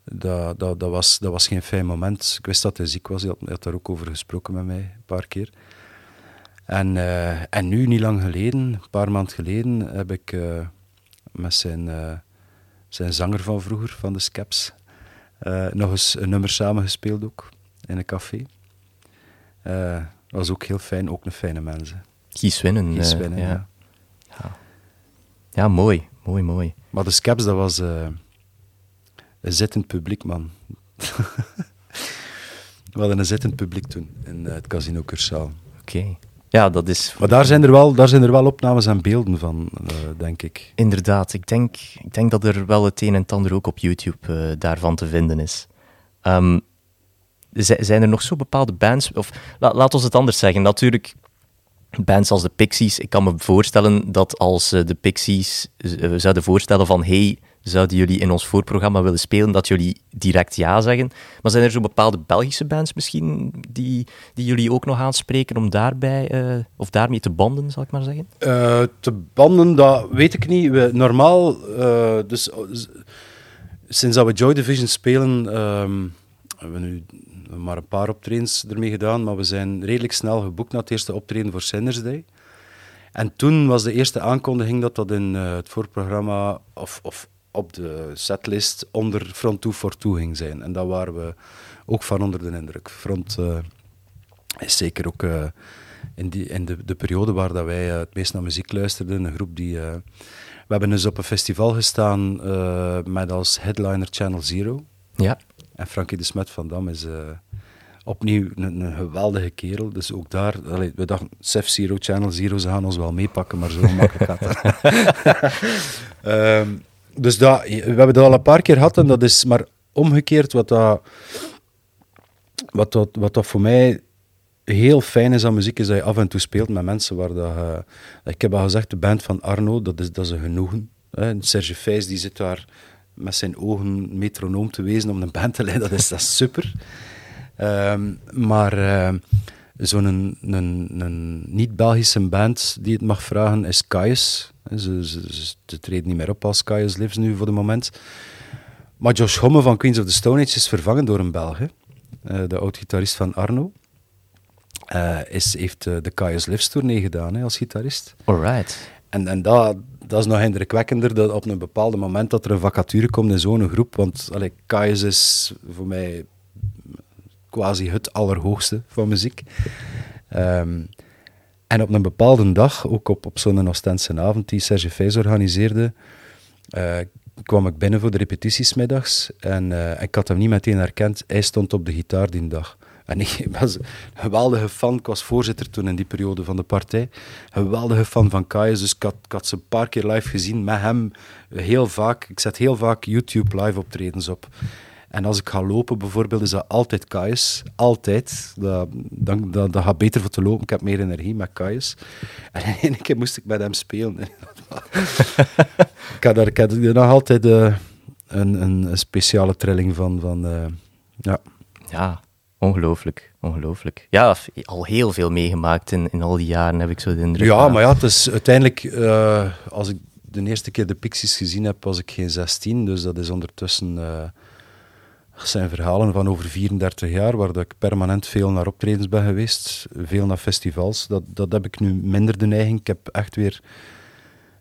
dat, dat, dat, was, dat was geen fijn moment. Ik wist dat hij ziek was. Hij had, hij had daar ook over gesproken met mij, een paar keer. En, eh, en nu, niet lang geleden, een paar maanden geleden, heb ik eh, met zijn, eh, zijn zanger van vroeger, van de eh, nog eens een nummer samengespeeld ook, in een café. Dat was ook heel fijn, ook een fijne mens. hè. Gies winnen. Gies winnen, ja. ja. Ja. ja, mooi. Mooi, mooi. Maar de Scaps, dat was een zittend publiek, man. We hadden een zittend publiek toen, in het Casino Cursaal. Oké. Ja, dat is Maar daar zijn er wel, daar zijn er wel opnames en beelden van, eh, denk ik. inderdaad. Ik denk, ik denk dat er wel het een en het ander ook op YouTube eh, daarvan te vinden is. Ehm, zi- zijn er nog zo bepaalde bands? Of la, laat ons het anders zeggen. Natuurlijk, bands als de Pixies. Ik kan me voorstellen dat als eh, de Pixies zouden voorstellen van hey, zouden jullie in ons voorprogramma willen spelen, dat jullie direct ja zeggen. Maar zijn er zo bepaalde Belgische bands misschien die, die jullie ook nog aanspreken om daarbij, eh, of daarmee te banden, zal ik maar zeggen? Eh, te banden, dat weet ik niet. We, normaal, eh, dus z- sinds dat we Joy Division spelen, ehm, hebben we nu maar een paar optredens ermee gedaan, maar we zijn redelijk snel geboekt naar het eerste optreden voor Sinners Day. En toen was de eerste aankondiging dat dat in het voorprogramma of, of op de setlist onder Front 2 for 2 ging zijn. En daar waren we ook van onder de indruk. Front eh, is zeker ook eh, in, die, in de, de periode waar dat wij eh, het meest naar muziek luisterden, een groep die... we hebben dus op een festival gestaan met als headliner Channel Zero. Ja. En Frankie de Smet van Dam is opnieuw een, een geweldige kerel. Dus ook daar, allee, we dachten, Sef Zero, Channel Zero, ze gaan ons wel meepakken, maar zo makkelijk gaat dat. Ehm, dus dat, we hebben dat al een paar keer gehad en dat is maar omgekeerd wat dat, wat dat, wat dat voor mij heel fijn is aan muziek, is dat je af en toe speelt met mensen waar dat... ik heb al gezegd, de band van Arno, dat is, dat is een genoegen. Hè. Serge Vijs, die zit daar met zijn ogen metronoom te wezen om een band te leiden, dat is, dat super. Ehm, maar eh, zo'n een, een, een niet-Belgische band die het mag vragen is Kaius. Ze, ze, treden niet meer op als Kaius Lives nu voor de moment. Maar Josh Homme van Queens of the Stone Age is vervangen door een Belg. Eh, de oud-gitarist van Arno. Eh, is, heeft eh, de Kaius Lives tournee gedaan hè, als gitarist. Alright. En, en dat, dat is nog indrukwekkender, dat op een bepaald moment dat er een vacature komt in zo'n groep. Want allee, Kaius is voor mij quasi het allerhoogste van muziek. Ehm, en op een bepaalde dag, ook op, op zo'n Ostense avond die Serge Vijs organiseerde, eh, kwam ik binnen voor de repetities middags en eh, ik had hem niet meteen herkend. Hij stond op de gitaar die dag. En ik was een geweldige fan. Ik was voorzitter toen in die periode van de partij. Geweldige fan van Kaius. Dus ik had, ik had ze een paar keer live gezien met hem. Heel vaak. Ik zet heel vaak YouTube live optredens op. En als ik ga lopen bijvoorbeeld, is dat altijd Kaius. Altijd. Dat, dan, dat, dat gaat beter voor te lopen. Ik heb meer energie met Kaius. En één keer moest ik met hem spelen. ik had daar, ik had er nog altijd eh, een, een, speciale trilling van. van eh, ja. Ja, ongelooflijk. Ongelooflijk. Ja, al heel veel meegemaakt in, in al die jaren, heb ik zo de indruk. ja, maar ja, het is uiteindelijk... eh, als ik de eerste keer de Pixies gezien heb, was ik geen 16. Dus dat is ondertussen... eh Dat zijn verhalen van over 34 jaar, waar dat ik permanent veel naar optredens ben geweest, veel naar festivals. Dat, dat heb ik nu minder de neiging. Ik heb echt weer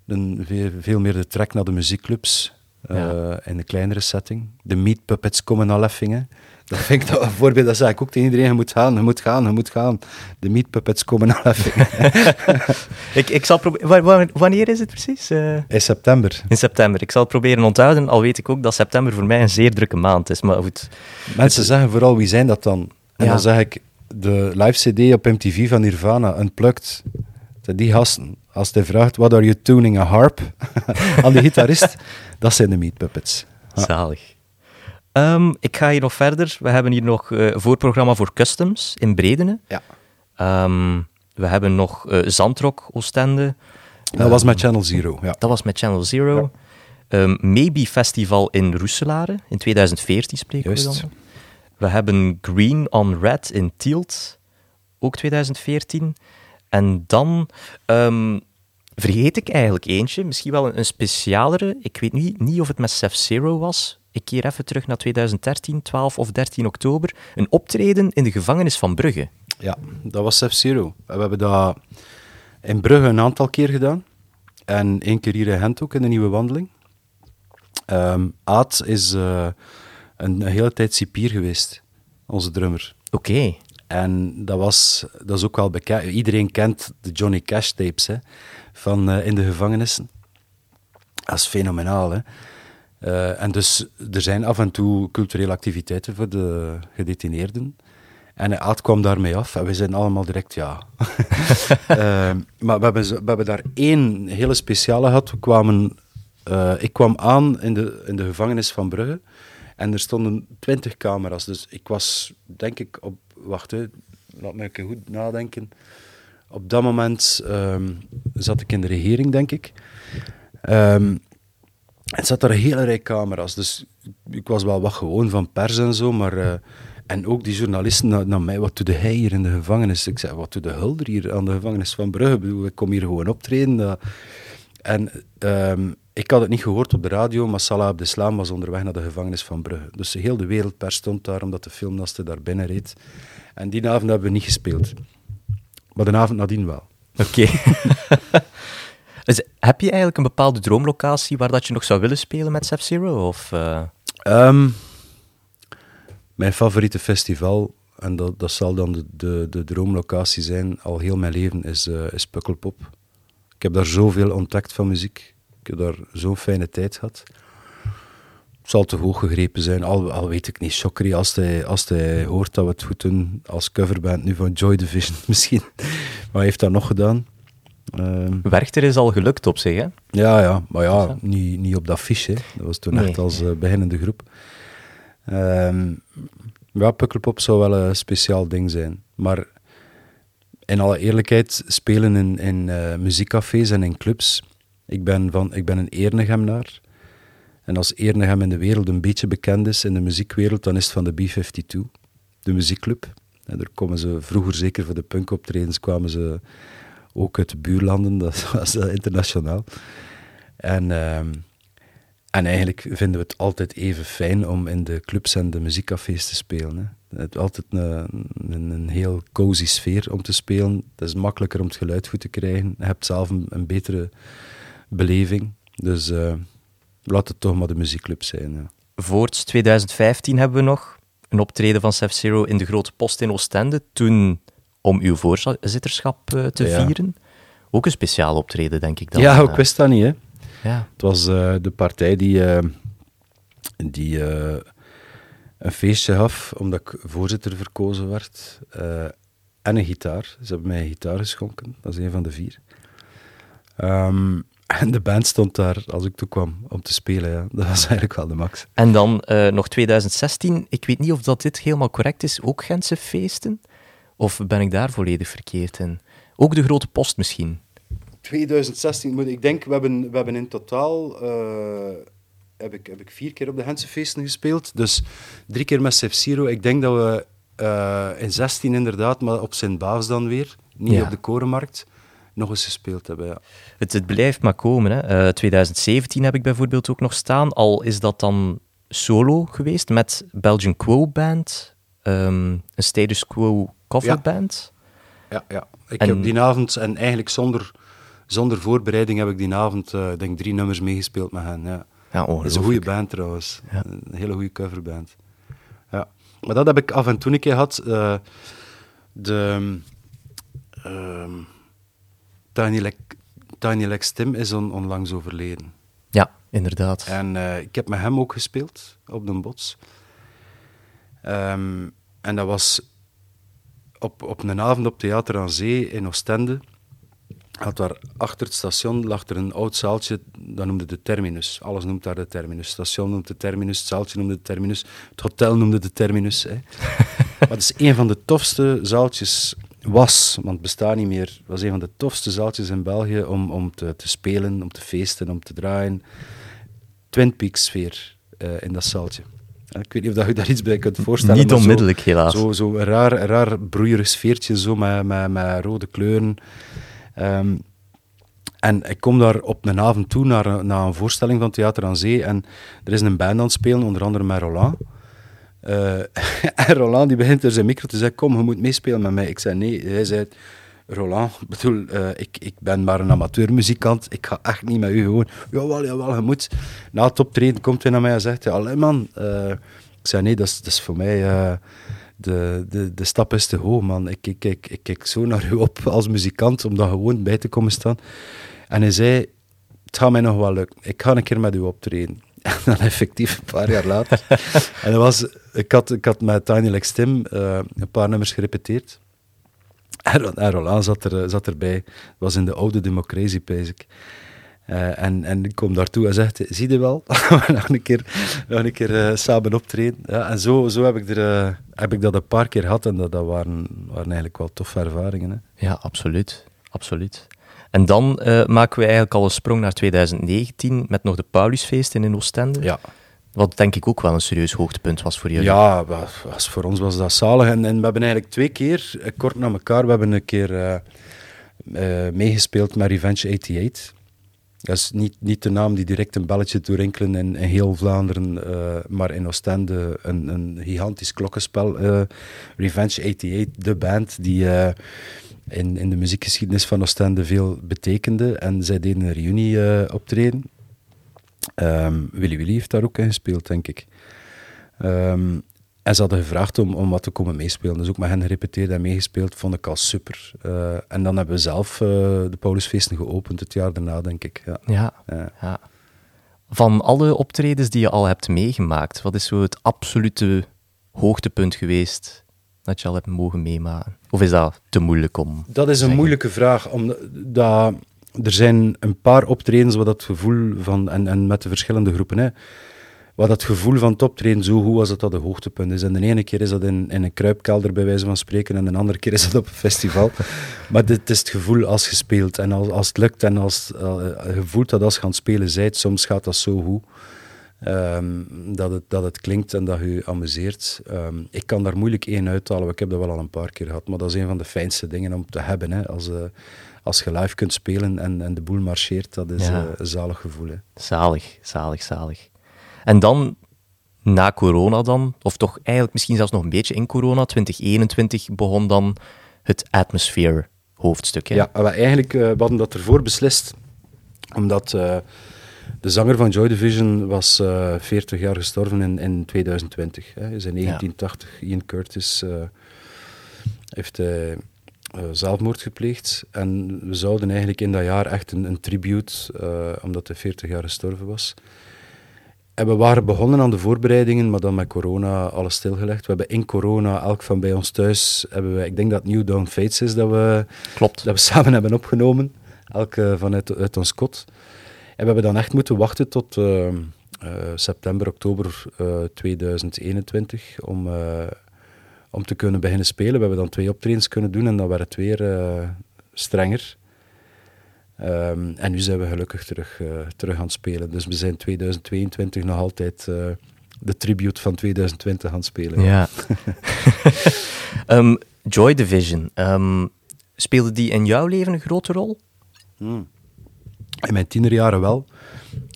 een, veel, meer de trek naar de muziekclubs, eh, Ja. in een kleinere setting. De Meat Puppets komen al Effingen. Dat vind ik dat een voorbeeld, dat zeg ik ook tegen iedereen, je moet gaan, je moet gaan, je moet gaan. De Meat Puppets komen al Effingen. Ik, ik zal proberen... wa- wa- Wanneer is het precies? Eh, In september. in september. Ik zal het proberen onthouden, al weet ik ook dat september voor mij een zeer drukke maand is. Maar goed, Mensen zeggen vooral, wie zijn dat dan? En Ja. dan zeg ik, de live CD op MTV van Nirvana, Unplugged. Die gasten, als hij vraagt, what are you tuning a harp? aan die gitarist, dat zijn de Meat Puppets. Ja. zalig. Ehm, ik ga hier nog verder. We hebben hier nog eh, een voorprogramma voor Customs in Bredene. Ja. Ehm, we hebben nog eh, Zandrock, Oostende. Dat was met Channel Zero, ja. Dat was met Channel Zero. Ehm, Maybe Festival in Roeselare. In 2014 spreken we dan. We hebben Green on Red in Tielt. Ook 2014. En dan ehm, vergeet ik eigenlijk eentje. Misschien wel een, een specialere. Ik weet niet, niet of het met Sef Zero was. Ik keer even terug naar 2013, 12 of 13 oktober. Een optreden in de gevangenis van Brugge. Ja, dat was F-Zero. We hebben dat in Brugge een aantal keer gedaan. En één keer hier in Gent ook, in de Nieuwe Wandeling. Ehm Aad is eh, een, een hele tijd cipier geweest, onze drummer. Oké. En dat, was, dat is ook wel bekend. Iedereen kent de Johnny Cash tapes hè, van eh, in de gevangenissen. Dat is fenomenaal. Hè? Eh, en dus er zijn af en toe culturele activiteiten voor de gedetineerden. En Aad kwam daarmee af en we zijn allemaal direct ja. Eh, maar we hebben, we hebben daar één hele speciale gehad. We kwamen, eh, ik kwam aan in de, in de gevangenis van Brugge en er stonden twintig camera's. Dus ik was, denk ik, op... Wacht, laat me even goed nadenken. Op dat moment ehm, zat ik in de regering, denk ik. Ehm, en zat er een hele rij camera's. Dus ik was wel wat gewoon van pers en zo, maar... eh, en ook die journalisten naar, naar mij, wat doe hij hier in de gevangenis? Ik zei, wat doe de hulder hier aan de gevangenis van Brugge? Ik bedoel, Ik kom hier gewoon optreden. En ehm, ik had het niet gehoord op de radio, maar Salah Abdeslam was onderweg naar de gevangenis van Brugge. Dus heel de wereldpers stond daar, omdat de filmnaste daar binnen reed. En die avond hebben we niet gespeeld. Maar de avond nadien wel. Oké. heb je eigenlijk een bepaalde droomlocatie waar dat je nog zou willen spelen met Sef Zero? Of, eh, Ehm, mijn favoriete festival, en dat, dat zal dan de, de, de droomlocatie zijn, al heel mijn leven, is, eh, is Pukkelpop. Ik heb daar zoveel ontdekt van muziek. Ik heb daar zo'n fijne tijd gehad. Het zal te hoog gegrepen zijn, al, al weet ik niet. Chokri, als hij, als hij hoort dat we het goed doen als coverband nu van Joy Division misschien. Maar heeft dat nog gedaan. Ehm, Werchter is al gelukt op zich, hè? ja, ja, maar ja, niet, niet op dat fiche. Dat was toen Nee, echt als eh, beginnende groep. Ehm ja, Pukkelpop zou wel een speciaal ding zijn. Maar in alle eerlijkheid, spelen in, in eh, muziekcafés en in clubs. Ik ben, van, ik ben een Eernegemnaar. En als Ernegem in de wereld een beetje bekend is in de muziekwereld, dan is het van de B-52, de muziekclub. En daar komen ze vroeger, zeker voor de punkoptredens, kwamen ze ook uit de buurlanden, dat was internationaal. En, ehm, en eigenlijk vinden we het altijd even fijn om in de clubs en de muziekcafés te spelen. Hè. Het is altijd een, een, heel cozy sfeer om te spelen. Het is makkelijker om het geluid goed te krijgen. Je hebt zelf een, betere beleving. Dus eh, laat het toch maar de muziekclub zijn. Voorts 2015 hebben we nog een optreden van Sef Zero in de Grote Post in Oostende. Toen om uw voorzitterschap eh, te Ja. vieren. Ook een speciaal optreden, denk ik dan. ja, ik Eh, wist dat niet. Hè. ja. Het was eh, de partij die, die een feestje gaf, omdat ik voorzitter verkozen werd. en een gitaar. Ze hebben mij een gitaar geschonken. Dat is een van de vier. Ehm, en de band stond daar als ik toe kwam om te spelen. Ja. Dat was eigenlijk wel de max. En dan nog 2016. Ik weet niet of dat dit helemaal correct is. Ook Gentse feesten? Of ben ik daar volledig verkeerd in? Ook de Grote Post misschien? 2016, moet ik denk, we hebben, we hebben in totaal eh, heb ik, heb ik vier keer op de Gentse feesten gespeeld. Dus drie keer met Sef Zero. Ik denk dat we eh, in 16 inderdaad, maar op Sint-Baafs dan weer, niet Ja. op de Korenmarkt, nog eens gespeeld hebben. Ja. Het, het blijft maar komen. Hè. Eh, 2017 heb ik bijvoorbeeld ook nog staan. Al is dat dan solo geweest met Belgian Quo Band, ehm, een Status Quo coverband. Ja, ja. Ik En- heb die avond, en eigenlijk zonder, zonder voorbereiding, heb ik die avond, ik denk drie nummers meegespeeld met hen. Ja. Ja, Dat is een goede band trouwens. Ja. Een hele goede coverband. Ja. Maar dat heb ik af en toe een keer gehad. eh, de ehm, Tiny, Lex, Tiny Lex Tim is on- onlangs overleden. Ja, inderdaad. En eh, ik heb met hem ook gespeeld op de bots. Ehm, en dat was op, op een avond op Theater aan Zee in Oostende. Had daar achter het station lag er een oud zaaltje, dat noemde de terminus. Alles noemt daar de terminus. Het station noemt de terminus, het zaaltje noemde de terminus, het hotel noemde de terminus. Hè. maar het is een van de tofste zaaltjes, was, want het bestaat niet meer, het was een van de tofste zaaltjes in België om, om te, te spelen, om te feesten, om te draaien. Twin Peaks sfeer eh, in dat zaaltje. Ik weet niet of dat je daar iets bij kunt voorstellen. Niet maar zo- onmiddellijk, helaas. Zo, zo raar, raar broeierig sfeertje, zo met, met, met rode kleuren. Ehm, en ik kom daar op een avond toe naar, een- naar een voorstelling van Theater aan Zee. En er is een band aan het spelen, onder andere met Roland. Eh, en Roland die begint er zijn micro te zeggen: Kom, je moet meespelen met mij. Ik zei: Nee. Hij zei: Roland, ik bedoel, eh, ik, ik ben maar een amateurmuzikant. Ik ga echt niet met u gewoon. Jawel, jawel, je moet. Na het optreden komt hij naar mij en zegt: ja, Allee, man. eh, ik zei: Nee, dat is, dat is voor mij. eh, de, de, de stap is te hoog, man. Ik, ik, ik, ik kijk zo naar u op als muzikant om daar gewoon bij te komen staan. En hij zei: Het gaat mij nog wel lukken. Ik ga een keer met u optreden. En dan effectief, een paar jaar later. en dat was, ik, had, ik had met Tiny Lex Tim eh, een paar nummers gerepeteerd. Roland zat, er, eh, zat erbij. Was in de oude Democratie, pees ik. Eh, en, en ik kom daartoe en zegt, zie je wel, we nog een keer, nog een keer eh, samen optreden. Ja, en zo, zo heb, ik er, heb ik dat een paar keer gehad en dat, dat waren, waren eigenlijk wel toffe ervaringen. Hè. Ja, absoluut. absoluut. En dan maken we eigenlijk al een sprong naar 2019 met nog de Paulusfeesten in Oostende. Ja, Wat denk ik ook wel een serieus hoogtepunt was voor jullie. Ja, wa- was, voor ons was dat zalig. En, we hebben eigenlijk twee keer, eh, kort na elkaar, we hebben een keer eh, eh, meegespeeld met Revenge 88. Dat is niet, niet de naam die direct een belletje doorinkelen in, in heel Vlaanderen, maar in Oostende een, een gigantisch klokkenspel. Revenge 88, de band die in, in de muziekgeschiedenis van Oostende veel betekende. En zij deden een reunie optreden. Ehm, Willy Willy heeft daar ook in gespeeld, denk ik. Ehm, en ze hadden gevraagd om, om wat te komen meespelen. Dus ook met hen gerepeteerd en meegespeeld, vond ik al super. Eh, en dan hebben we zelf eh, de Paulusfeesten geopend het jaar daarna, denk ik. Ja. Ja, Ja. ja. Van alle optredens die je al hebt meegemaakt, wat is zo het absolute hoogtepunt geweest dat je al hebt mogen meemaken? Of is dat te moeilijk om Dat is een zeggen? moeilijke vraag, omdat dat, er zijn een paar optredens waar dat gevoel van, en, en met de verschillende groepen, hè, waar dat gevoel van het optreden zo goed was dat dat de hoogtepunt is. En de ene keer is dat in, in een kruipkelder, bij wijze van spreken, en de andere keer is dat op een festival. maar dit is het gevoel als je speelt en als, als het lukt en als eh, je voelt dat als je aan het spelen bent, soms gaat dat zo goed. ehm, dat, het, dat het klinkt en dat je je amuseert. Ehm, ik kan daar moeilijk één uithalen, ik heb dat wel al een paar keer gehad, maar dat is een van de fijnste dingen om te hebben. Hè, als, eh, als je live kunt spelen en, en de boel marcheert, dat is Ja. eh, een zalig gevoel. Hè. Zalig, zalig, zalig. En dan, na corona dan, of toch eigenlijk misschien zelfs nog een beetje in corona, 2021, begon dan het Atmosphere hoofdstuk. Hè? Ja, maar eigenlijk, eh, we hadden dat ervoor beslist, omdat eh, de zanger van Joy Division was eh 40 jaar gestorven in, in 2020. Hè. Is in 1980, Ian Curtis, eh, heeft eh, eh, zelfmoord gepleegd. En we zouden eigenlijk in dat jaar echt een, een tribute, eh, omdat hij 40 jaar gestorven was. En we waren begonnen aan de voorbereidingen, maar dan met corona alles stilgelegd. We hebben in corona, elk van bij ons thuis, hebben we, ik denk dat New Dawn Fates is dat we Klopt. dat we samen hebben opgenomen, elke vanuit uit ons kot. En we hebben dan echt moeten wachten tot eh, eh, september, oktober eh, 2021 om, eh, om te kunnen beginnen spelen. We hebben dan twee optredens kunnen doen en dan werd het weer eh, strenger. Ehm, en nu zijn we gelukkig terug, eh, terug aan het spelen. Dus we zijn 2022 nog altijd eh, de tribute van 2020 aan het spelen. Ja. Ehm, Joy Division, ehm, speelde die in jouw leven een grote rol? In mijn tienerjaren wel.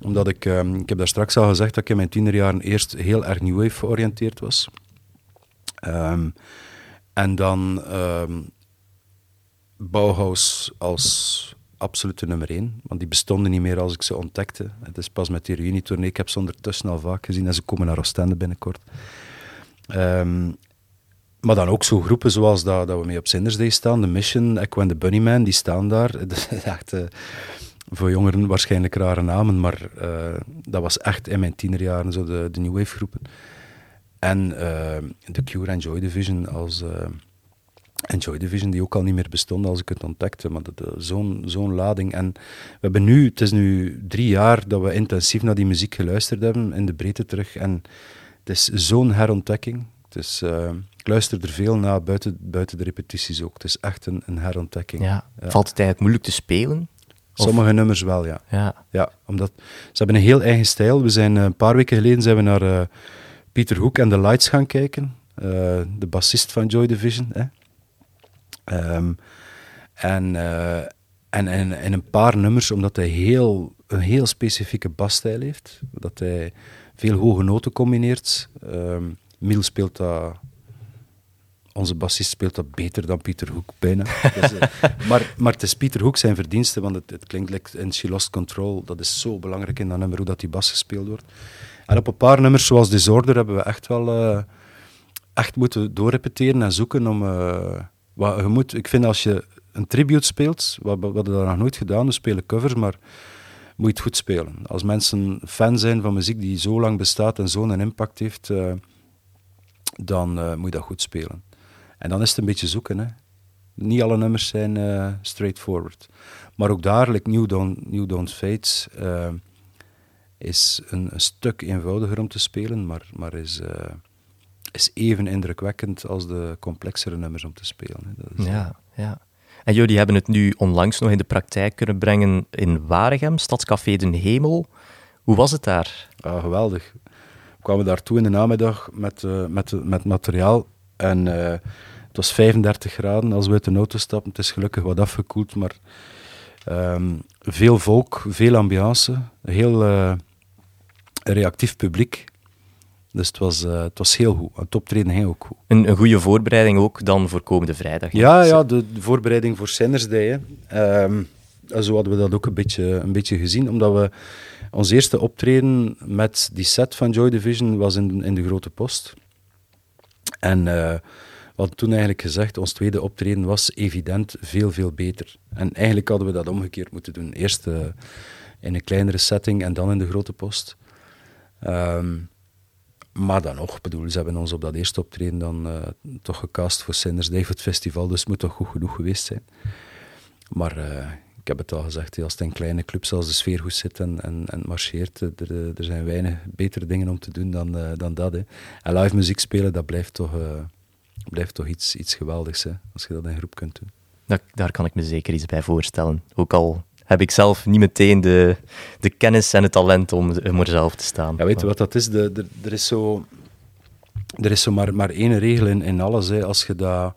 Omdat ik, ehm, ik heb daar straks al gezegd dat ik in mijn tienerjaren eerst heel erg New Wave georiënteerd was. Ehm, en dan ehm, Bauhaus als absolute nummer één. Want die bestonden niet meer als ik ze ontdekte. Het is pas met die reunietournee. Ik heb ze ondertussen al vaak gezien en ze komen naar Oostende binnenkort. Ehm, maar dan ook zo groepen zoals dat, dat we mee op Sinders Day staan. The Mission, Echo the Bunnyman, die staan daar. Dat echt... eh, voor jongeren waarschijnlijk rare namen, maar eh, dat was echt in mijn tienerjaren zo de, de New Wave groepen. En eh, The Cure en Joy Division als... eh, en Joy Division, die ook al niet meer bestonden als ik het ontdekte. Maar dat- zo'n zo'n lading. En we hebben nu, het is nu drie jaar dat we intensief naar die muziek geluisterd hebben, in de breedte terug. En het is zo'n herontdekking. Het is, eh, ik luister er veel naar, buiten, buiten de repetities ook. Het is echt een, een herontdekking. Ja. Ja. Valt het eigenlijk moeilijk te spelen? Of- Sommige nummers wel, ja. Ja. Ja, omdat ze hebben een heel eigen stijl. We zijn eh, een paar weken geleden zijn we naar eh, Pieter Hoek en de Lights gaan kijken. Eh, de bassist van Joy Division. Hè. Ehm, en, eh, en, en, en een paar nummers, omdat hij heel, een heel specifieke basstijl heeft. Dat hij veel hoge noten combineert. Miel speelt dat... Onze bassist speelt dat beter dan Pieter Hoek, bijna. Dus, eh, maar, maar het is Pieter Hoek zijn verdienste, want het, het klinkt like in She Lost Control. Dat is zo belangrijk in dat nummer, hoe dat die bas gespeeld wordt. En op een paar nummers, zoals Disorder, hebben we echt wel eh, echt moeten doorrepeteren en zoeken om... eh, wat, je moet, ik vind als je een tribute speelt, wat, we dat nog nooit gedaan, we spelen covers, maar moet je het goed spelen. Als mensen fan zijn van muziek die zo lang bestaat en zo'n impact heeft, eh, dan moet je dat goed spelen. En dan is het een beetje zoeken. Hè. Niet alle nummers zijn straightforward. Maar ook daar, like New, Don't, New Don't Fade, eh, is een, een stuk eenvoudiger om te spelen, maar, maar is, eh, is even indrukwekkend als de complexere nummers om te spelen. Hè. Dat is, Ja, ja. En jullie hebben het nu onlangs nog in de praktijk kunnen brengen in Waregem, Stadscafé Den Hemel. Hoe was het daar? Ah, geweldig. We kwamen daartoe in de namiddag met, eh, met, met materiaal. En eh, het was 35 graden als we uit de auto stappen. Het is gelukkig wat afgekoeld, maar ehm, veel volk, veel ambiance. Heel eh, reactief publiek. Dus het was, eh, het was heel goed. Het optreden ging ook goed. Een, een goede voorbereiding ook dan voor komende vrijdag. Ja, ja de, de voorbereiding voor Sinners Day. Ehm, zo hadden we dat ook een beetje, een beetje gezien, omdat we ons eerste optreden met die set van Joy Division was in, in de Grote Post. En eh, we hadden toen eigenlijk gezegd, ons tweede optreden was evident veel, veel beter. En eigenlijk hadden we dat omgekeerd moeten doen. Eerst eh, in een kleinere setting en dan in de Grote Post. Ehm, maar dan nog, bedoel, ze hebben ons op dat eerste optreden dan eh, toch gecast voor Sinners het festival, dus het moet toch goed genoeg geweest zijn. Maar eh, ik heb het al gezegd, als het in kleine clubs als de sfeer goed zit en, en, en marcheert, eh, er, er zijn weinig betere dingen om te doen dan, dan dat. Hè. En live muziek spelen, dat blijft toch, blijft toch iets, iets geweldigs, hè, als je dat in groep kunt doen. Da- daar kan ik me zeker iets bij voorstellen. Ook al heb ik zelf niet meteen de, de kennis en het talent om, er zelf te staan. Ja, weet je wat dat is? Er is zo, er is zo maar, maar één regel in, in alles. Hè. Als, je dat,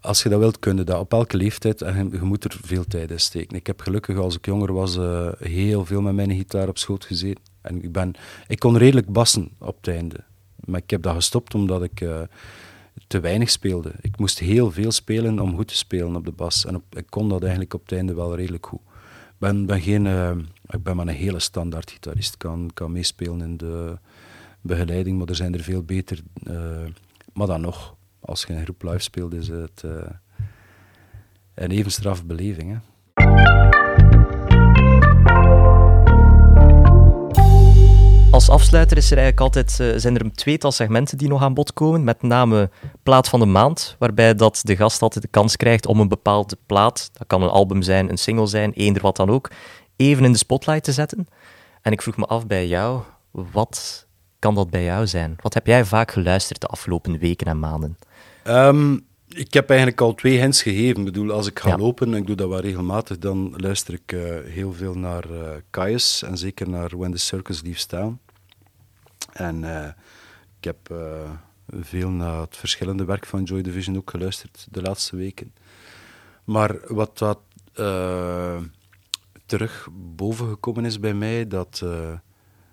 als je dat wilt kunnen, dat op elke leeftijd, en je, je moet er veel tijd in steken. Ik heb gelukkig, als ik jonger was, eh, heel veel met mijn gitaar op schoot gezeten. En ik, ben, ik kon redelijk bassen op het einde. Maar ik heb dat gestopt omdat ik eh, te weinig speelde. Ik moest heel veel spelen om goed te spelen op de bas. En op, ik kon dat eigenlijk op het einde wel redelijk goed. Ben, ben, geen, eh, ik ben maar een hele standaard gitarist. Kan, kan meespelen in de begeleiding, maar er zijn er veel beter. eh, maar dan nog, als je een groep live speelt, is het eh, een even straf beleving. Hè? Als afsluiter is er eigenlijk altijd, eh, zijn er een tweetal segmenten die nog aan bod komen. Met name plaat van de maand, waarbij dat de gast altijd de kans krijgt om een bepaalde plaat, dat kan een album zijn, een single zijn, eender wat dan ook, even in de spotlight te zetten. En ik vroeg me af bij jou, wat kan dat bij jou zijn? Wat heb jij vaak geluisterd de afgelopen weken en maanden? Ehm, ik heb eigenlijk al twee hints gegeven. Ik bedoel, als ik ga Ja. lopen, en ik doe dat wel regelmatig, dan luister ik eh, heel veel naar Caius en zeker naar When the Circus Leaves Town. En eh, ik heb veel naar het verschillende werk van Joy Division ook geluisterd de laatste weken. Maar wat dat terug boven gekomen is bij mij, dat,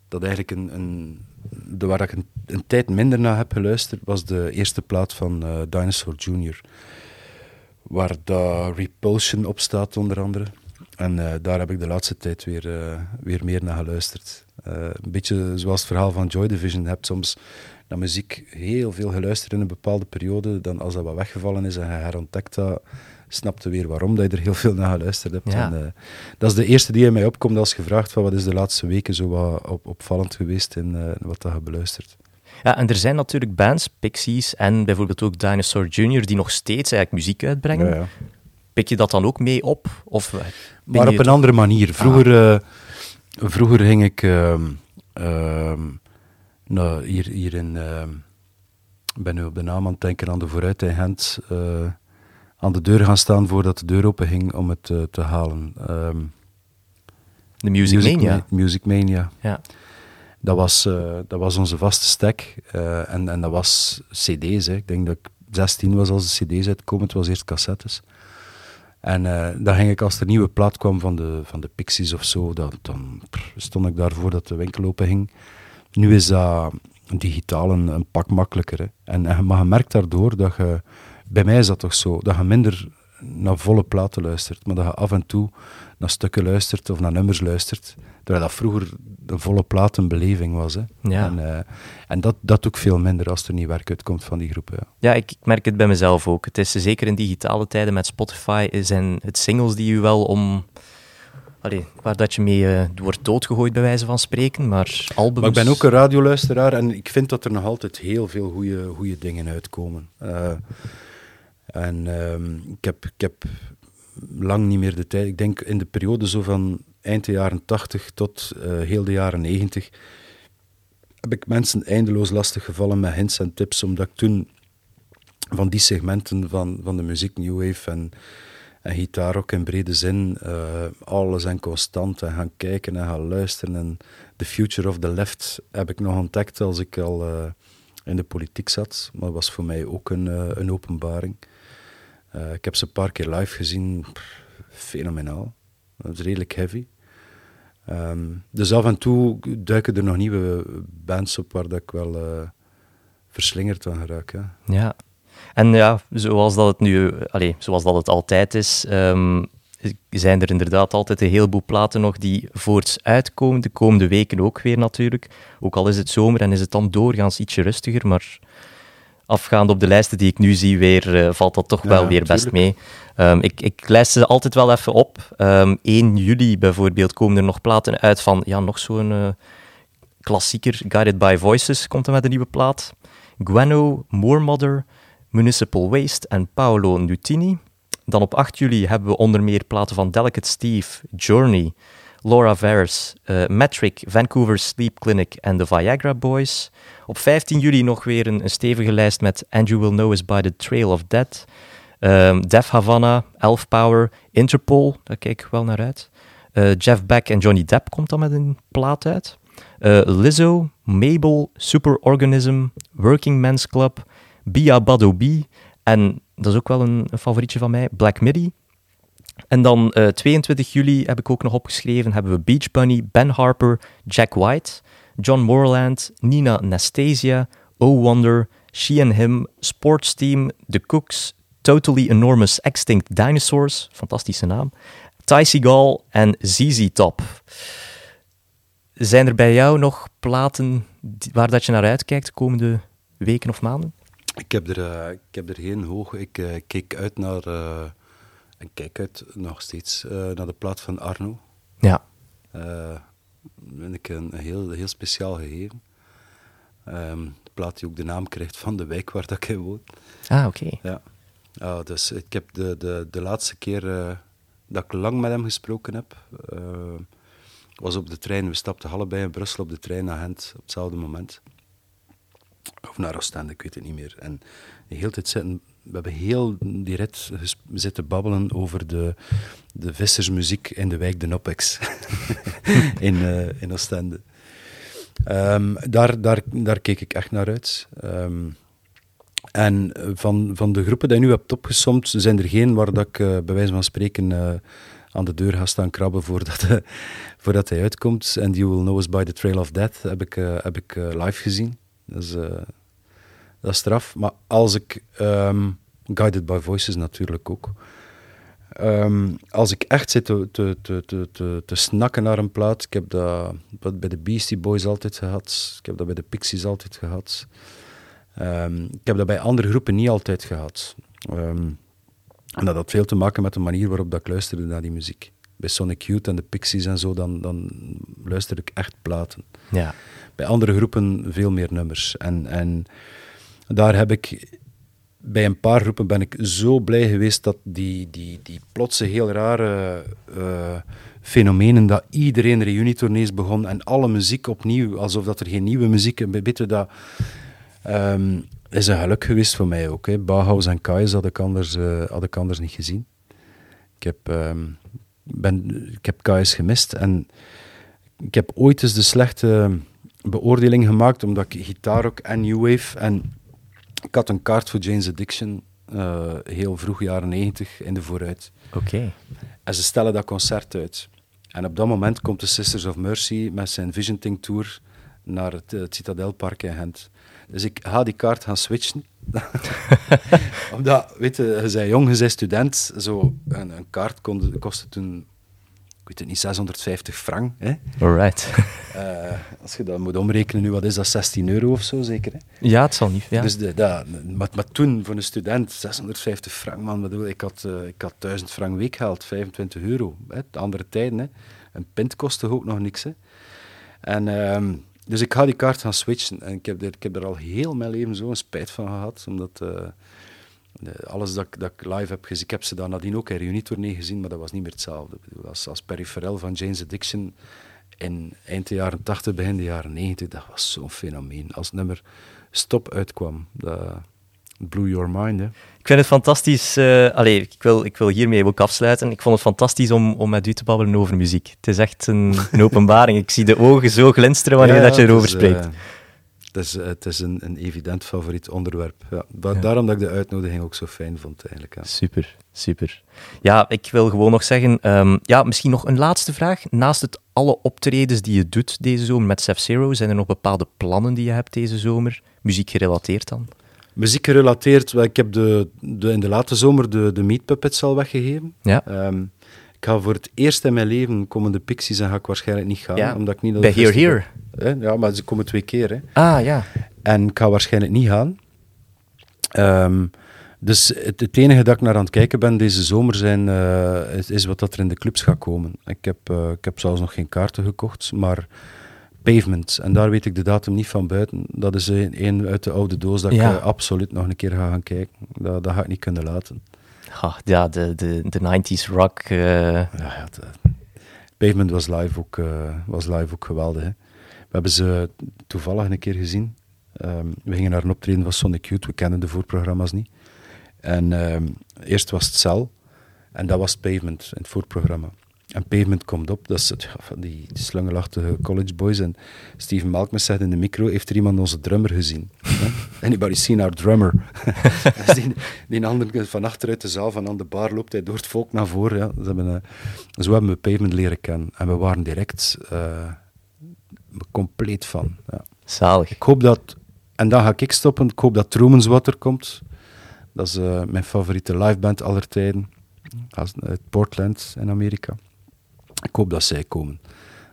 dat eigenlijk een, een, de, waar ik een, tijd minder naar heb geluisterd, was de eerste plaat van eh, Dinosaur Jr. Waar daar Repulsion op staat, onder andere. En eh, daar heb ik de laatste tijd weer, eh, weer meer naar geluisterd. Een beetje zoals het verhaal van Joy Division. Je hebt soms naar muziek heel veel geluisterd in een bepaalde periode. Dan als dat wat weggevallen is en je herontdekt dat, snap je weer waarom dat je er heel veel naar geluisterd hebt. Ja. En, eh, dat is de eerste die in mij opkomt als je vraagt van wat is de laatste weken zo wat op, opvallend geweest in eh, wat dat je beluistert. Ja, en er zijn natuurlijk bands, Pixies en bijvoorbeeld ook Dinosaur Jr., die nog steeds eigenlijk muziek uitbrengen. Ja, ja. Pik je dat dan ook mee op? Of eh, Maar op een toch- andere manier. Vroeger, eh, vroeger ging ik ehm, ehm, nou, hier, hier in. ehm, ben nu op de naam aan het denken aan de vooruit in Gent. Aan de deur gaan staan voordat de deur open ging om het eh, te halen. Ehm, de Music, Mania? Ma- Music Mania. Ja. Dat was, eh, dat was onze vaste stek. eh, en, en dat was CD's. Hè. Ik denk dat ik 16 was als de CD's uitkomen. Het was eerst cassettes. En dan ging ik, als er nieuwe plaat kwam van de, van de Pixies of zo, dan, dan stond ik daarvoor dat de winkel open ging. Nu is dat digitaal een, een pak makkelijker. Hè. En, en, maar je merkt daardoor dat je, bij mij is dat toch zo, dat je minder naar volle platen luistert, maar dat je af en toe naar stukken luistert of naar nummers luistert. Terwijl dat vroeger de volle plaat een beleving was. Hè. Ja. En, eh, en dat, dat ook veel minder als er nieuw werk uitkomt van die groepen. Ja. Ja, ik, ik merk het bij mezelf ook. Het is zeker in digitale tijden met Spotify zijn het singles die u wel om... Allee, waar dat je mee eh, wordt doodgegooid, bij wijze van spreken, maar albums... Maar ik ben ook een radioluisteraar en ik vind dat er nog altijd heel veel goede dingen uitkomen. Eh, en ehm, ik, heb, ik heb lang niet meer de tijd. Ik denk in de periode zo van eind de jaren 80 tot eh, heel de jaren 90 heb ik mensen eindeloos lastig gevallen met hints en tips, omdat ik toen van die segmenten van, van de muziek New Wave en, en gitaar ook in brede zin, eh, alles en constant en gaan kijken en gaan luisteren. En The Future of the Left heb ik nog ontdekt als ik al eh, in de politiek zat, maar was voor mij ook een, een openbaring. Eh, ik heb ze een paar keer live gezien, fenomenaal. Dat is redelijk heavy. Ehm, dus af en toe duiken er nog nieuwe bands op waar dat ik wel eh, verslingerd aan geraak. Ja. Ja. En ja, zoals dat het nu, allee, zoals dat het altijd is, ehm, zijn er inderdaad altijd een heleboel platen nog die voorts uitkomen. De komende weken ook weer natuurlijk. Ook al is het zomer en is het dan doorgaans ietsje rustiger, maar afgaand op de lijsten die ik nu zie weer, eh, valt dat toch Ja, wel weer best tuurlijk. mee. Ehm, ik, ik lijst ze altijd wel even op. Ehm 1 juli bijvoorbeeld komen er nog platen uit van, ja, nog zo'n eh, klassieker, Guided by Voices komt er met een nieuwe plaat. Guano, Moormother, Municipal Waste en Paolo Nutini. Dan op 8 juli hebben we onder meer platen van Delicate Steve, Journey, Laura Veres, eh, Metric, Vancouver Sleep Clinic en de Viagra Boys. Op 15 juli nog weer een, stevige lijst met Andrew Will Know Us by the Trail of Death, ehm, Def Havana, Elf Power, Interpol, daar kijk ik wel naar uit. Eh, Jeff Beck en Johnny Depp komt dan met een plaat uit. Eh, Lizzo, Mabel, Superorganism, Working Men's Club, Bia Badobi en dat is ook wel een, een favorietje van mij, Black Midi. En dan eh, 22 juli heb ik ook nog opgeschreven, hebben we Beach Bunny, Ben Harper, Jack White, John Moreland, Nina Nastasia, Oh Wonder, She and Him, Sports Team, The Cooks, Totally Enormous Extinct Dinosaurs, fantastische naam, Ty Seagal en ZZ Top. Zijn er bij jou nog platen waar dat je naar uitkijkt de komende weken of maanden? Ik, heb er, eh, ik heb er geen hoog. Ik eh, keek uit naar. En kijk uit nog steeds eh, naar de plaat van Arno. Ja. Eh vind ik een heel, heel speciaal gegeven. Ehm, de plaat die ook de naam krijgt van de wijk waar dat ik in woon. Ah, oké. Ja. Ja, dus ik heb de, de, de laatste keer eh, dat ik lang met hem gesproken heb, eh, was op de trein. We stapten allebei in Brussel op de trein naar Gent op hetzelfde moment. Of naar Oostende, ik weet het niet meer. En de hele tijd zitten, we hebben heel die ges- zitten babbelen over de, de vissersmuziek in de wijk De Noppex in, eh, in Oostende. Ehm, daar, daar, daar keek ik echt naar uit. Ehm, en van, van de groepen die je nu hebt opgesomd, zijn er geen waar dat ik eh, bij wijze van spreken eh, aan de deur gaat staan krabben voordat, voordat hij uitkomt. En You Will Know Us By The Trail of Death heb ik, heb ik live gezien. Dat is, dat is straf. Maar als ik... ehm, Guided by Voices natuurlijk ook. Ehm, als ik echt zit te, te, te, te, te, snakken naar een plaat, ik heb dat bij de Beastie Boys altijd gehad, ik heb dat bij de Pixies altijd gehad. Ehm, ik heb dat bij andere groepen niet altijd gehad. En dat had veel te maken met de manier waarop dat ik luisterde naar die muziek. Bij Sonic Youth en de Pixies en zo, dan, dan luisterde ik echt platen. Ja. Bij andere groepen veel meer nummers. En, en daar heb ik... Bij een paar groepen ben ik zo blij geweest dat die, die, die plotse heel rare eh, fenomenen, dat iedereen reunietournees begon en alle muziek opnieuw, alsof dat er geen nieuwe muziek... Je, dat ehm, is een geluk geweest voor mij ook. Hè. Bauhaus en Kais had ik anders, eh, had ik anders niet gezien. Ik heb, ehm, ben, ik heb Kais gemist en ik heb ooit eens de slechte beoordeling gemaakt, omdat ik gitaar ook en New Wave en ik had een kaart voor Jane's Addiction, eh, heel vroeg jaren 90 in de vooruit. Oké. En ze stellen dat concert uit. En op dat moment komt de Sisters of Mercy met zijn Visionting Tour naar het, het Citadelpark in Gent. Dus ik ga die kaart gaan switchen. Omdat, weet je, je bent jong, je bent student. Zo, een, een kaart kon, kostte toen, weet het niet, 650 frank. Hè? Alright. Eh, als je dat moet omrekenen nu, wat is dat, 16 euro of zo zeker? Hè? ja, het zal niet. Ja. Dus de, dat, maar, maar toen, voor een student, 650 frank, man. Bedoel, ik, had, eh, ik had 1000 frank week gehaald, 25 euro. Hè, de andere tijden. Hè. Een pint kostte ook nog niks. Hè. En, ehm, dus ik ga die kaart gaan switchen. En ik heb, er, ik heb er al heel mijn leven zo een spijt van gehad. Omdat eh, alles dat, ik- dat ik live heb gezien... Ik heb ze dan nadien ook in reunietournee gezien, maar dat was niet meer hetzelfde. Ik bedoel, als, als peripherel van Jane's Addiction in eind de jaren 80, begin de jaren 90, dat was zo'n fenomeen. Als het nummer Stop uitkwam, dat blew your mind. Hè. Ik vind het fantastisch. eh allee, ik, wil, ik wil hiermee ook afsluiten. Ik vond het fantastisch om, om met u te babbelen over muziek. Het is echt een, een openbaring. Ik zie de ogen zo glinsteren wanneer Ja, dat je erover spreekt. eh, het is, het is een, een evident favoriet onderwerp. Ja. Da- Daarom dat ik de uitnodiging ook zo fijn vond, eigenlijk. Ja. Super, super. Ja, ik wil gewoon nog zeggen, ehm, ja, misschien nog een laatste vraag. Naast het alle optredens die je doet deze zomer met Sef Zero, zijn er nog bepaalde plannen die je hebt deze zomer? Muziek gerelateerd dan? Muziek gerelateerd, wel, ik heb de, de, in de late zomer de, de Meat Puppets al weggegeven. Ja. Ehm, ik ga voor het eerst in mijn leven komen de Pixies en ga ik waarschijnlijk niet gaan. Ja, omdat ik niet bij Here Here. Ja, maar ze komen twee keer. Hè. Ah, ja. En ik ga waarschijnlijk niet gaan. Ehm, dus het, het enige dat ik naar aan het kijken ben deze zomer zijn, eh, is, is wat dat er in de clubs gaat komen. Ik heb, eh, ik heb zelfs nog geen kaarten gekocht, maar Pavement, en daar weet ik de datum niet van buiten. Dat is een, een uit de oude doos dat Ja. ik eh, absoluut nog een keer ga gaan kijken. Dat, dat ga ik niet kunnen laten. Ah, ja, de, de, de 90s rock. eh, Ja, het, eh, Pavement was live ook, eh, was live ook geweldig. We hebben ze toevallig een keer gezien. Ehm, we gingen naar een optreden van Sonic Youth. We kennen de voorprogramma's niet. En ehm, eerst was het Cel. En dat was Pavement in het voorprogramma. En Pavement komt op. Dat is het, die, slungelachtige college boys. En Steven Malkmus zegt in de micro, heeft er iemand onze drummer gezien? Anybody seen our drummer? Dus die, die ander van achteruit de zaal, van aan de bar loopt hij door het volk naar voren. Ja. Ze hebben, eh, zo hebben we Pavement leren kennen. En we waren direct eh, compleet van. Ja. zalig. Ik hoop dat, en dan ga ik stoppen, ik hoop dat Truman's Water komt. Dat is eh, mijn favoriete liveband aller tijden. Uit Portland in Amerika. Ik hoop dat zij komen.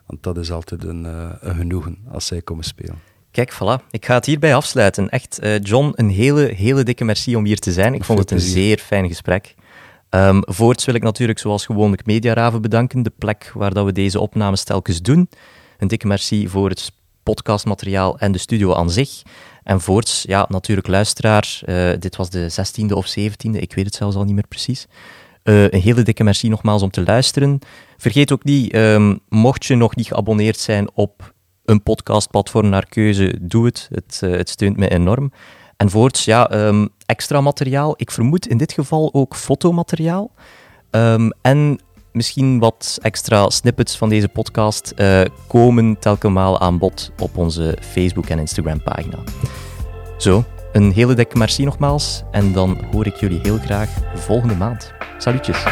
Want dat is altijd een, eh, een genoegen als zij komen spelen. Kijk, voilà. Ik ga het hierbij afsluiten. Echt, eh, John, een hele, hele dikke merci om hier te zijn. Ik vond het een zeer fijn gesprek. Ehm, voorts wil ik natuurlijk zoals gewoonlijk Mediaraven bedanken, de plek waar dat we deze opnames telkens doen. Een dikke merci voor het podcastmateriaal en de studio aan zich. En voorts, ja, natuurlijk luisteraar, eh, dit was de 16e of 17e, ik weet het zelfs al niet meer precies. Een hele dikke merci nogmaals om te luisteren. Vergeet ook niet, ehm, mocht je nog niet geabonneerd zijn op een podcastplatform naar keuze, doe het. Het, eh, het steunt me enorm. En voorts, ja, ehm, extra materiaal. Ik vermoed in dit geval ook fotomateriaal. Ehm, en misschien wat extra snippets van deze podcast eh, komen telkens aan bod op onze Facebook- en Instagram-pagina. Zo, een hele dikke merci nogmaals. En dan hoor ik jullie heel graag volgende maand. Salutjes.